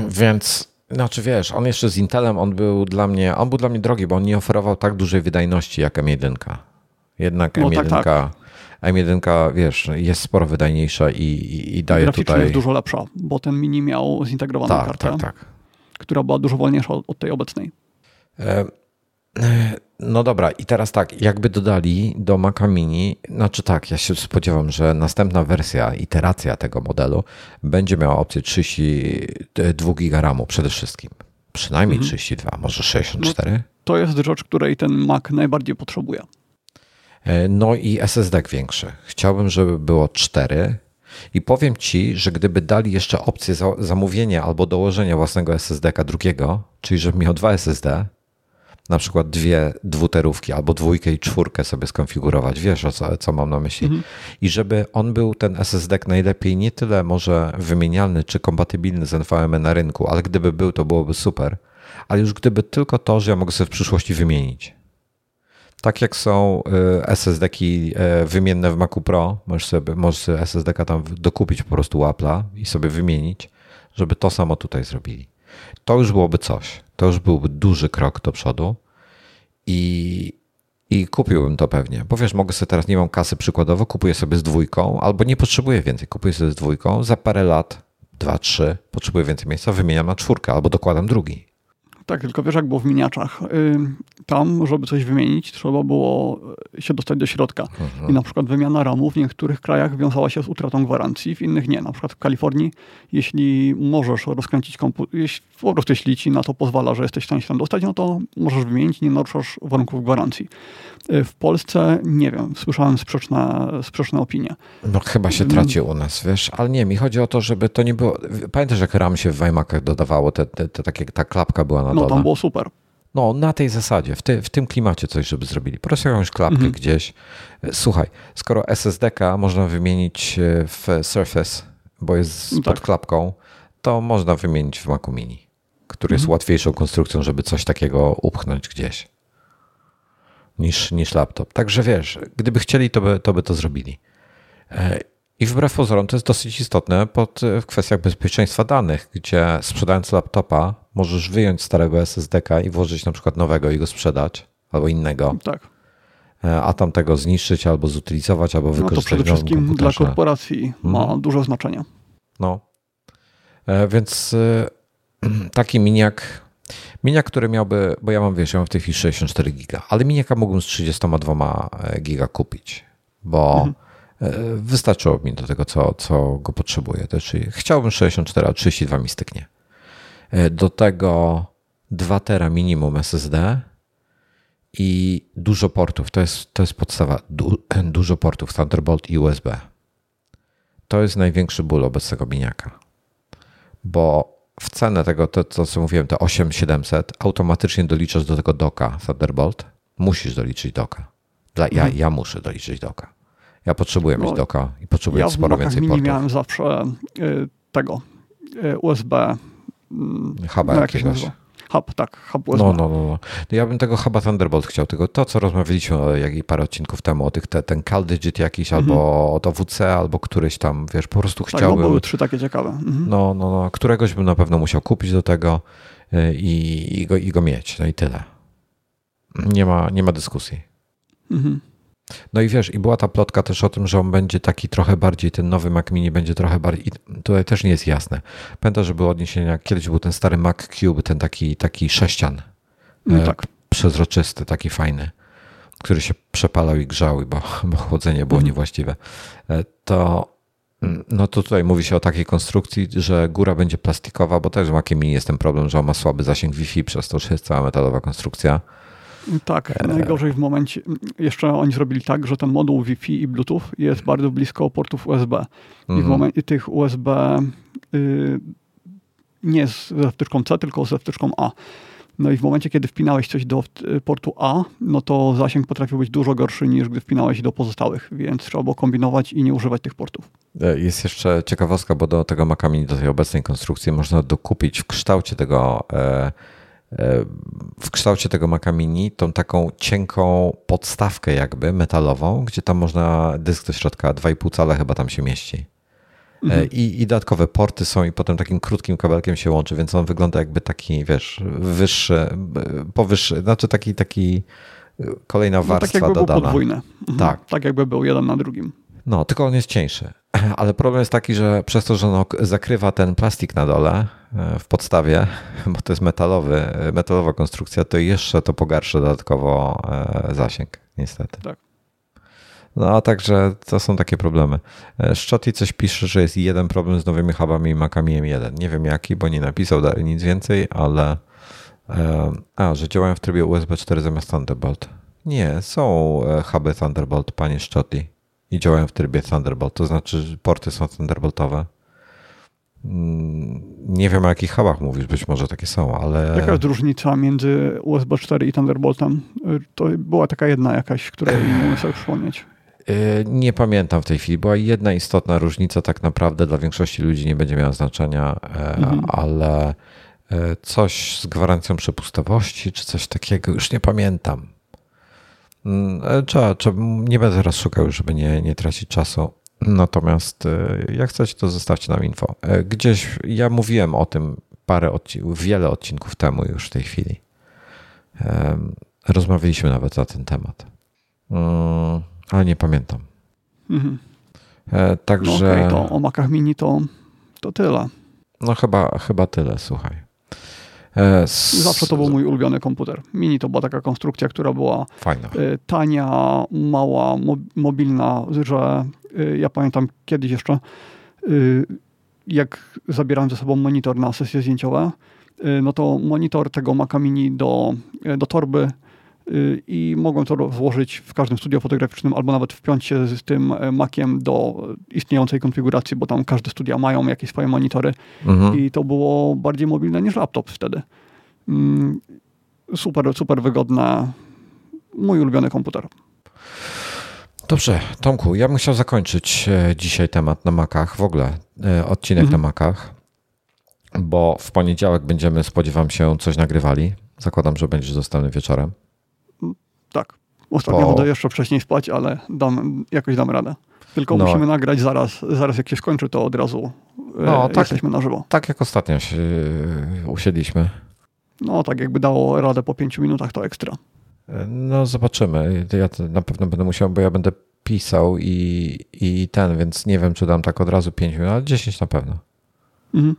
Więc, znaczy wiesz, on jeszcze z Intelem, on był dla mnie, on był dla mnie drogi, bo on nie oferował tak dużej wydajności jak M1. Jednak No M1, tak, tak. M1, wiesz, jest sporo wydajniejsza i, i, i daje tutaj... jest dużo lepsza, bo ten mini miał zintegrowaną tak, kartę, tak, tak. która była dużo wolniejsza od, tej obecnej. E, No dobra, i teraz tak, jakby dodali do Maca Mini, znaczy tak, ja się spodziewam, że następna wersja, iteracja tego modelu będzie miała opcję 32 giga RAMu przede wszystkim. Przynajmniej 32, może 64. To jest rzecz, której ten Mac najbardziej potrzebuje. E, No i SSD większy. Chciałbym, żeby było 4. I powiem ci, że gdyby dali jeszcze opcję za- zamówienia albo dołożenia własnego SSD-ka drugiego, czyli żeby miał dwa SSD, na przykład dwie dwuterówki albo dwójkę i czwórkę sobie skonfigurować, wiesz o co, co mam na myśli. I żeby on był ten SSD najlepiej nie tyle może wymienialny czy kompatybilny z NVMe na rynku, ale gdyby był, to byłoby super. Ale już gdyby tylko to, że ja mogę sobie w przyszłości wymienić. Tak jak są SSD-ki wymienne w Macu Pro, możesz sobie możesz SSD-ka tam dokupić po prostu Apple'a i sobie wymienić, żeby to samo tutaj zrobili. To już byłoby coś. To już byłby duży krok do przodu i, i kupiłbym to pewnie. Bo wiesz, mogę sobie teraz, nie mam kasy przykładowo, kupuję sobie z dwójką, albo nie potrzebuję więcej, kupuję sobie z dwójką, za parę lat, dwa, trzy, potrzebuję więcej miejsca, wymieniam na czwórkę albo dokładam drugi. Tak, tylko wiesz, jak było w miniaczach. Tam, żeby coś wymienić, trzeba było się dostać do środka. Mhm. I na przykład wymiana ramu w niektórych krajach wiązała się z utratą gwarancji, w innych nie. Na przykład w Kalifornii, jeśli możesz rozkręcić komputer, po prostu jeśli ci na to pozwala, że jesteś w stanie się tam dostać, no to możesz wymienić, nie naruszasz warunków gwarancji. Y, w Polsce, nie wiem, słyszałem sprzeczne, sprzeczne opinie. No chyba się traci u nas, wiesz, ale nie, mi chodzi o to, żeby to nie było... Pamiętasz, jak RAM się w Weimakach dodawało, te, te, te, takie, ta klapka była na dole? No tam było super. No, na tej zasadzie, w, ty, w tym klimacie coś, żeby zrobili. Proszę jakąś klapkę mhm. gdzieś. Słuchaj, skoro SSD-ka można wymienić e, w Surface, bo jest no tak. pod klapką, to można wymienić w Macu Mini, który mhm. jest łatwiejszą konstrukcją, żeby coś takiego upchnąć gdzieś niż, niż laptop. Także wiesz, gdyby chcieli, to by to, by to zrobili. E, I wbrew pozorom to jest dosyć istotne pod, w kwestiach bezpieczeństwa danych, gdzie sprzedając laptopa możesz wyjąć starego SSD-ka i włożyć na przykład nowego i go sprzedać, albo innego. Tak. E, a tamtego zniszczyć, albo zutylizować, albo wykorzystać. No to przede wszystkim dla korporacji ma mhm. dużo znaczenia. No. E, więc taki miniak Miniak, który miałby, bo ja mam, wiesz, ja mam w tej chwili 64 giga, ale miniaka mógłbym z 32 e, giga kupić, bo mhm. E, wystarczyło mi do tego, co, co go potrzebuję. Czyli chciałbym 64, a 32 mi styknie. E, do tego 2 tera minimum SSD i dużo portów. To jest, to jest podstawa. Du, dużo portów Thunderbolt i USB. To jest największy ból obecnego miniaka. Bo w cenę tego, to, to co mówiłem, te 8700, automatycznie doliczasz do tego doka Thunderbolt. Musisz doliczyć doka. Dla, ja, mhm. ja muszę doliczyć doka. Ja potrzebuję no, mieć doka i potrzebuję ja sporo więcej mini portów. miałem zawsze y, tego y, USB. Y, Huba no, jakiegoś. Hub, tak, hub USB. No, no, no, no. Ja bym tego huba Thunderbolt chciał, tego to, co rozmawialiśmy jak i parę odcinków temu, o tych, te, ten Cal Digit jakiś, mhm. albo od OWC, albo któryś tam, wiesz, po prostu tak, chciałbym... No, były trzy takie ciekawe. Mhm. No, no, no, któregoś bym na pewno musiał kupić do tego y, i, i, go, i go mieć, no i tyle. Nie ma, nie ma dyskusji. Mhm. No i wiesz, i była ta plotka też o tym, że on będzie taki trochę bardziej, ten nowy Mac Mini będzie trochę bardziej, tutaj też nie jest jasne. Pamiętam, że było odniesienia, kiedyś był ten stary Mac Cube, ten taki, taki sześcian, no e, tak. przezroczysty, taki fajny, który się przepalał i grzał, bo, bo chłodzenie było mhm. niewłaściwe. E, to mm, no to tutaj mówi się o takiej konstrukcji, że góra będzie plastikowa, bo też w Mac Mini jest ten problem, że on ma słaby zasięg Wi-Fi, przez to, że jest cała metalowa konstrukcja. Tak, e, najgorzej w momencie, jeszcze oni zrobili tak, że ten moduł Wi-Fi i Bluetooth jest bardzo blisko portów USB. Mhm. I w mhm. momencie tych USB y, nie ze wtyczką C, tylko ze wtyczką A. No i w momencie, kiedy wpinałeś coś do portu A, no to zasięg potrafił być dużo gorszy niż gdy wpinałeś do pozostałych, więc trzeba było kombinować i nie używać tych portów. E, jest jeszcze ciekawostka, bo do tego Maca Mini, do tej obecnej konstrukcji można dokupić w kształcie tego e, w kształcie tego Maca Mini tą taką cienką podstawkę jakby metalową, gdzie tam można dysk do środka 2,5 cala chyba tam się mieści. Mhm. I, I dodatkowe porty są i potem takim krótkim kabelkiem się łączy, więc on wygląda jakby taki, wiesz, wyższy, powyższy, znaczy taki, taki kolejna warstwa no, tak dodana. Podwójne. Mhm. Tak. Tak jakby był jeden na drugim. No, tylko on jest cieńszy. Ale problem jest taki, że przez to, że on zakrywa ten plastik na dole e, w podstawie, bo to jest metalowy, metalowa konstrukcja, to jeszcze to pogarsza dodatkowo e, zasięg, niestety. Tak. No a także to są takie problemy. E, Szczoti coś pisze, że jest jeden problem z nowymi hubami i Macami M1. Nie wiem jaki, bo nie napisał dalej nic więcej, ale a, że działają w trybie USB 4 zamiast Thunderbolt. Nie, są huby Thunderbolt, panie Szczoti i działają w trybie Thunderbolt, to znaczy porty są Thunderboltowe. Mm, nie wiem o jakich hubach mówisz, być może takie są, ale... Jaka jest różnica między USB 4 i Thunderboltem? To była taka jedna jakaś, której nie sobie przypomnieć. Y, nie pamiętam w tej chwili. Była jedna istotna różnica, tak naprawdę dla większości ludzi nie będzie miała znaczenia, e, mhm. ale e, coś z gwarancją przepustowości, czy coś takiego, już nie pamiętam. Mm, e, trzeba, trzeba, nie będę teraz szukał, żeby nie, nie tracić czasu. Natomiast e, jak chcecie, to zostawcie nam info. E, gdzieś ja mówiłem o tym parę odcinków, wiele odcinków temu już w tej chwili. Rozmawialiśmy nawet na ten temat. Mm, ale nie pamiętam. Mhm. Także. No okay, to o Macach Mini to, to tyle. No chyba, chyba tyle, słuchaj. Zawsze to był mój ulubiony komputer. Mini to była taka konstrukcja, która była Fajna. tania, mała, mobilna, że ja pamiętam kiedyś jeszcze, jak zabierałem ze sobą monitor na sesje zdjęciowe, no to monitor tego Maca Mini do, do torby i mogłem to złożyć w każdym studio fotograficznym albo nawet wpiąć się z tym Maciem do istniejącej konfiguracji, bo tam każde studia mają jakieś swoje monitory mhm. i to było bardziej mobilne niż laptop wtedy. Mm, super, super wygodne. Mój ulubiony komputer. Dobrze, Tomku, ja bym chciał zakończyć e, dzisiaj temat na Macach, w ogóle e, odcinek mhm. na Macach, bo w poniedziałek będziemy, spodziewam się, coś nagrywali. Zakładam, że będziesz dostępny wieczorem. Tak. Ostatnio będę jeszcze wcześniej spać, ale dam, jakoś dam radę. Tylko no. musimy nagrać zaraz, zaraz jak się skończy, to od razu e, no, tak, jesteśmy na żywo. Tak jak ostatnio się usiedliśmy. No tak jakby dało radę po pięciu minutach, to ekstra. No zobaczymy. Ja na pewno będę musiał, bo ja będę pisał i, i ten, więc nie wiem, czy dam tak od razu 5 minut, ale 10 na pewno. Mhm.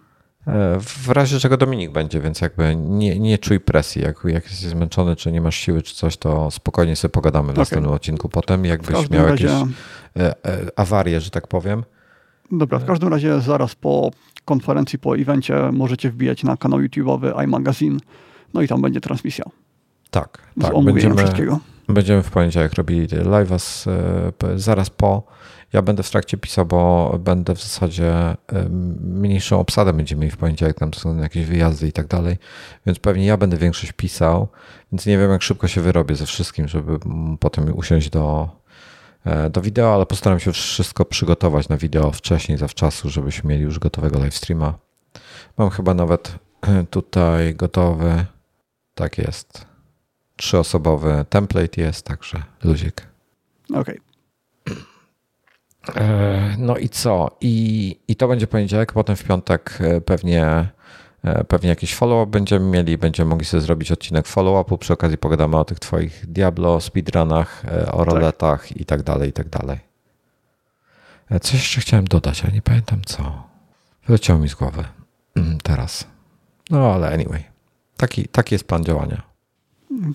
E, w razie czego Dominik będzie, więc jakby nie, nie czuj presji. Jak, jak jesteś zmęczony, czy nie masz siły, czy coś, to spokojnie sobie pogadamy w okay. następnym odcinku. Potem, jakbyś miał razie... jakieś e, e, awarie, że tak powiem. Dobra, w każdym razie zaraz po konferencji, po evencie możecie wbijać na kanał YouTube'owy iMagazine, no i tam będzie transmisja. Tak, tak. Będziemy, wszystkiego. będziemy w poniedziałek robili live'a zaraz po ja będę w trakcie pisał, bo będę w zasadzie mniejszą obsadę będziemy mieli w poniedziałek, tam są jakieś wyjazdy i tak dalej, więc pewnie ja będę większość pisał, więc nie wiem jak szybko się wyrobię ze wszystkim, żeby potem usiąść do, e, do wideo, ale postaram się wszystko przygotować na wideo wcześniej, zawczasu, żebyśmy mieli już gotowego live streama. Mam chyba nawet tutaj gotowy, tak jest, trzyosobowy template jest, także luzik. Okej. Okay. E, no i co? I, I to będzie poniedziałek, potem w piątek e, pewnie, e, pewnie jakiś follow-up będziemy mieli, będziemy mogli sobie zrobić odcinek follow-upu, przy okazji pogadamy o tych twoich Diablo, speedrunach, o tak. roletach tak. i tak dalej, i tak dalej. Coś jeszcze chciałem dodać, ale nie pamiętam co. Wyleciało mi z głowy mm, teraz. No ale anyway, taki, taki jest plan działania.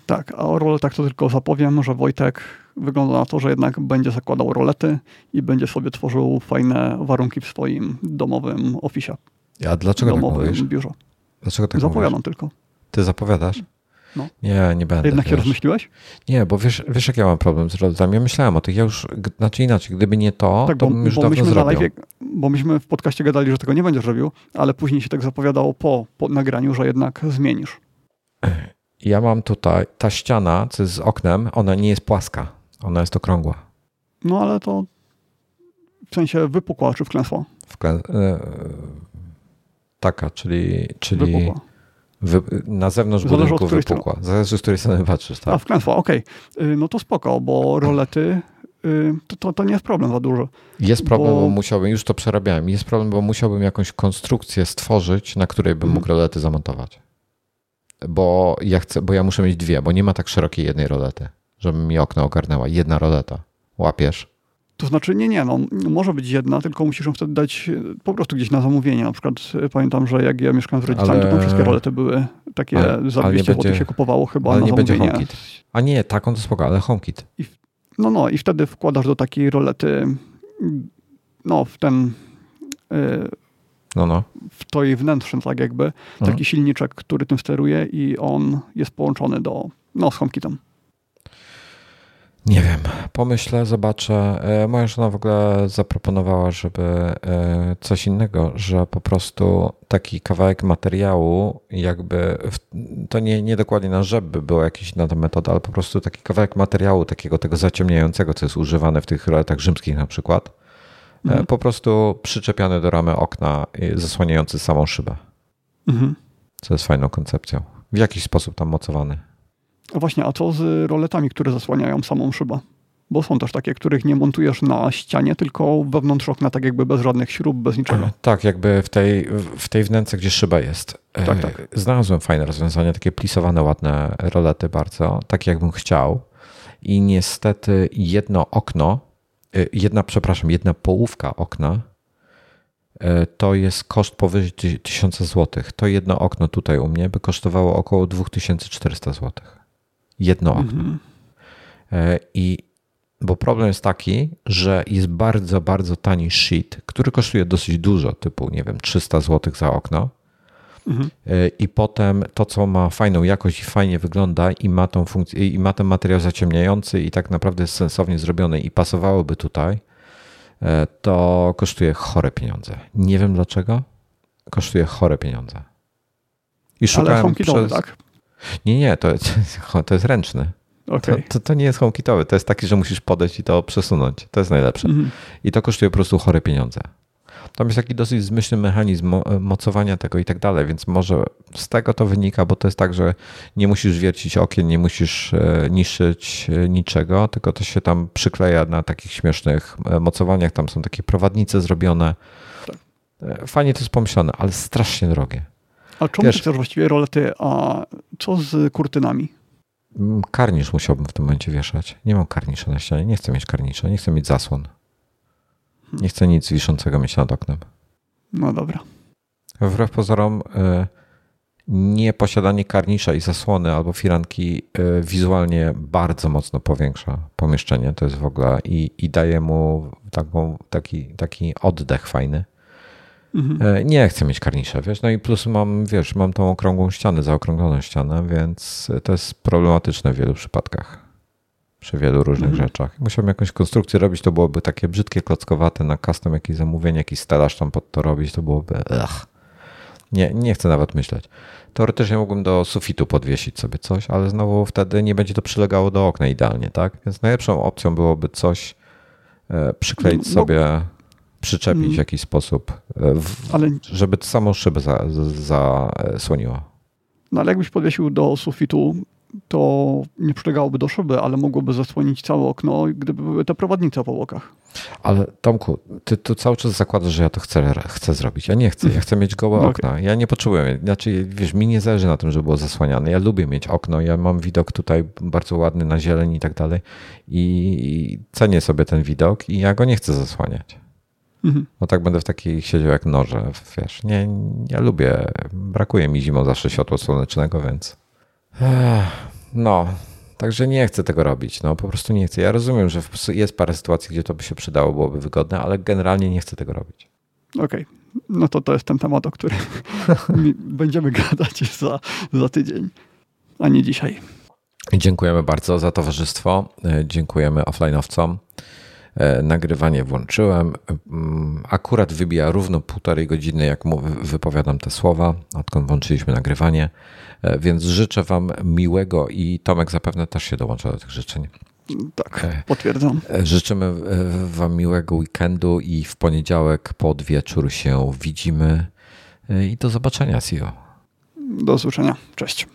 Tak, a o roletach to tylko zapowiem, że Wojtek wygląda na to, że jednak będzie zakładał rolety i będzie sobie tworzył fajne warunki w swoim domowym oficie. A dlaczego tak domowym tak mówisz? biurze. Dlaczego tak Zapowiadam mówisz? tylko. Ty zapowiadasz? No. Nie, nie będę. Jednak wiesz. się rozmyśliłeś? Nie, bo wiesz, wiesz, jak ja mam problem z roletami. Ja myślałem o tych, ja już, znaczy inaczej, gdyby nie to, tak, to bo, bym już bo dawno myśmy zrobił. Live, bo myśmy w podcaście gadali, że tego nie będziesz robił, ale później się tak zapowiadało po, po nagraniu, że jednak zmienisz. Ja mam tutaj, ta ściana, co jest z oknem, ona nie jest płaska. Ona jest okrągła. No ale to w sensie wypukła czy wklęsła? Wklę... E, taka, czyli, czyli wypukła. Wy... na zewnątrz Zależy budynku wypukła. Zależy, z której strony patrzysz. Tak? A, wklęsła, okej. Okay. No to spoko, bo rolety y, to, to, to, nie jest problem za dużo. Jest problem, bo... bo musiałbym, już to przerabiałem, jest problem, bo musiałbym jakąś konstrukcję stworzyć, na której bym mógł mhm. rolety zamontować. Bo ja chcę, bo ja muszę mieć dwie, bo nie ma tak szerokiej jednej rolety żeby mi okno ogarnęła. Jedna roleta. Łapiesz? To znaczy, nie, nie, no, może być jedna, tylko musisz ją wtedy dać e, po prostu gdzieś na zamówienie. Na przykład e, pamiętam, że jak ja mieszkałem z rodzicami, ale... to tam wszystkie rolety były takie ale, za 200 zł się kupowało chyba ale na nie zamówienie. będzie HomeKit. A nie, taką to spoko, ale HomeKit. I, no, no i wtedy wkładasz do takiej rolety no, w ten yy, no, no. w to jej wnętrzem tak jakby, mhm. taki silniczek, który tym steruje i on jest połączony do, no, z HomeKitem. Nie wiem, pomyślę, zobaczę. E, moja żona w ogóle zaproponowała, żeby e, coś innego, że po prostu taki kawałek materiału, jakby to nie, nie dokładnie na rzep by była jakaś inna metoda, ale po prostu taki kawałek materiału, takiego tego zaciemniającego, co jest używane w tych roletach rzymskich na przykład, mhm. po prostu przyczepiany do ramy okna, zasłaniający samą szybę. Mhm. Co jest fajną koncepcją. W jakiś sposób tam mocowany. A właśnie, a co z roletami, które zasłaniają samą szybę? Bo są też takie, których nie montujesz na ścianie, tylko wewnątrz okna, tak jakby bez żadnych śrub, bez niczego. Tak, jakby w tej, w tej wnęce, gdzie szyba jest. Tak, tak. Znalazłem fajne rozwiązania, takie plisowane, ładne rolety bardzo, tak jakbym chciał. I niestety jedno okno, jedna, przepraszam, jedna połówka okna to jest koszt powyżej 1000 zł. To jedno okno tutaj u mnie by kosztowało około 2400 zł. Jedno okno. Mhm. I bo problem jest taki, że jest bardzo, bardzo tani sheet, który kosztuje dosyć dużo, typu, nie wiem, 300 zł za okno. Mhm. I potem to, co ma fajną jakość i fajnie wygląda i ma, tą funkcję, i ma ten materiał zaciemniający i tak naprawdę jest sensownie zrobiony i pasowałoby tutaj, e, to kosztuje chore pieniądze. Nie wiem dlaczego. Kosztuje chore pieniądze. I szukałem Ale przez... tak? Nie, nie, to jest, to jest ręczny. Okay. To, to, to, nie jest HomeKitowy, to jest taki, że musisz podejść i to przesunąć. To jest najlepsze. Mm. I to kosztuje po prostu chore pieniądze. Tam jest taki dosyć zmyślny mechanizm mocowania tego i tak dalej, więc może z tego to wynika, bo to jest tak, że nie musisz wiercić okien, nie musisz e, niszczyć e, niczego, tylko to się tam przykleja na takich śmiesznych e, mocowaniach. Tam są takie prowadnice zrobione. Tak. Fajnie to jest pomyślane, ale strasznie drogie. A czemu Wiesz, chcesz właściwie rolety, a co z kurtynami? Mm, karnisz musiałbym w tym momencie wieszać. Nie mam karnisza na ścianie, nie chcę mieć karnisza, nie chcę mieć zasłon. Nie chcę nic wiszącego mieć nad oknem. No dobra. Wbrew pozorom, e, nieposiadanie karnisza i zasłony albo firanki e, wizualnie bardzo mocno powiększa pomieszczenie. To jest w ogóle i, i daje mu taką, taki, taki oddech fajny. Mhm. E, nie chcę mieć karnisza, wiesz, no i plus mam, wiesz, mam tą okrągłą ścianę, zaokrągloną ścianę, więc to jest problematyczne w wielu przypadkach. Przy wielu różnych mhm. rzeczach. Musiałbym jakąś konstrukcję robić, to byłoby takie brzydkie, klockowate, na custom jakieś zamówienie, jakiś stelaż tam pod to robić, to byłoby ech. Nie, nie chcę nawet myśleć. Teoretycznie mógłbym do sufitu podwiesić sobie coś, ale znowu wtedy nie będzie to przylegało do okna idealnie, tak? Więc najlepszą opcją byłoby coś e, przykleić no, sobie przyczepić mm. w jakiś sposób, e, w, ale... żeby samą szybę zasłoniło. Za, no ale jakbyś podwiesił do sufitu, to nie przylegałoby do szyby, ale mogłoby zasłonić całe okno, gdyby były te prowadnice po bokach. Ale Tomku, ty tu cały czas zakładasz, że ja to chcę, chcę zrobić. Ja nie chcę, ja chcę mieć gołe okay. okna. Ja nie potrzebuję, znaczy wiesz, mi nie zależy na tym, żeby było zasłaniane. Ja lubię mieć okno, ja mam widok tutaj bardzo ładny na zieleń i tak dalej i cenię sobie ten widok i ja go nie chcę zasłaniać. Mhm. No tak będę w takiej siedział jak noże, wiesz. Nie, ja lubię, brakuje mi zimą zawsze światła słonecznego, więc no, także nie chcę tego robić, no po prostu nie chcę. Ja rozumiem, że jest parę sytuacji, gdzie to by się przydało, byłoby wygodne, ale generalnie nie chcę tego robić. Okej, okay. no to to jest ten temat, o którym będziemy gadać za, za tydzień, a nie dzisiaj. Dziękujemy bardzo za towarzystwo. E, dziękujemy offline'owcom. E, nagrywanie włączyłem. Mm, akurat wybija równo półtorej godziny, jak wypowiadam te słowa, odkąd włączyliśmy nagrywanie. E, więc życzę Wam miłego i Tomek zapewne też się dołącza do tych życzeń. Tak, e, potwierdzam. Życzymy Wam miłego weekendu i w poniedziałek pod wieczór się widzimy. I do zobaczenia, CEO. Do usłyszenia. Cześć.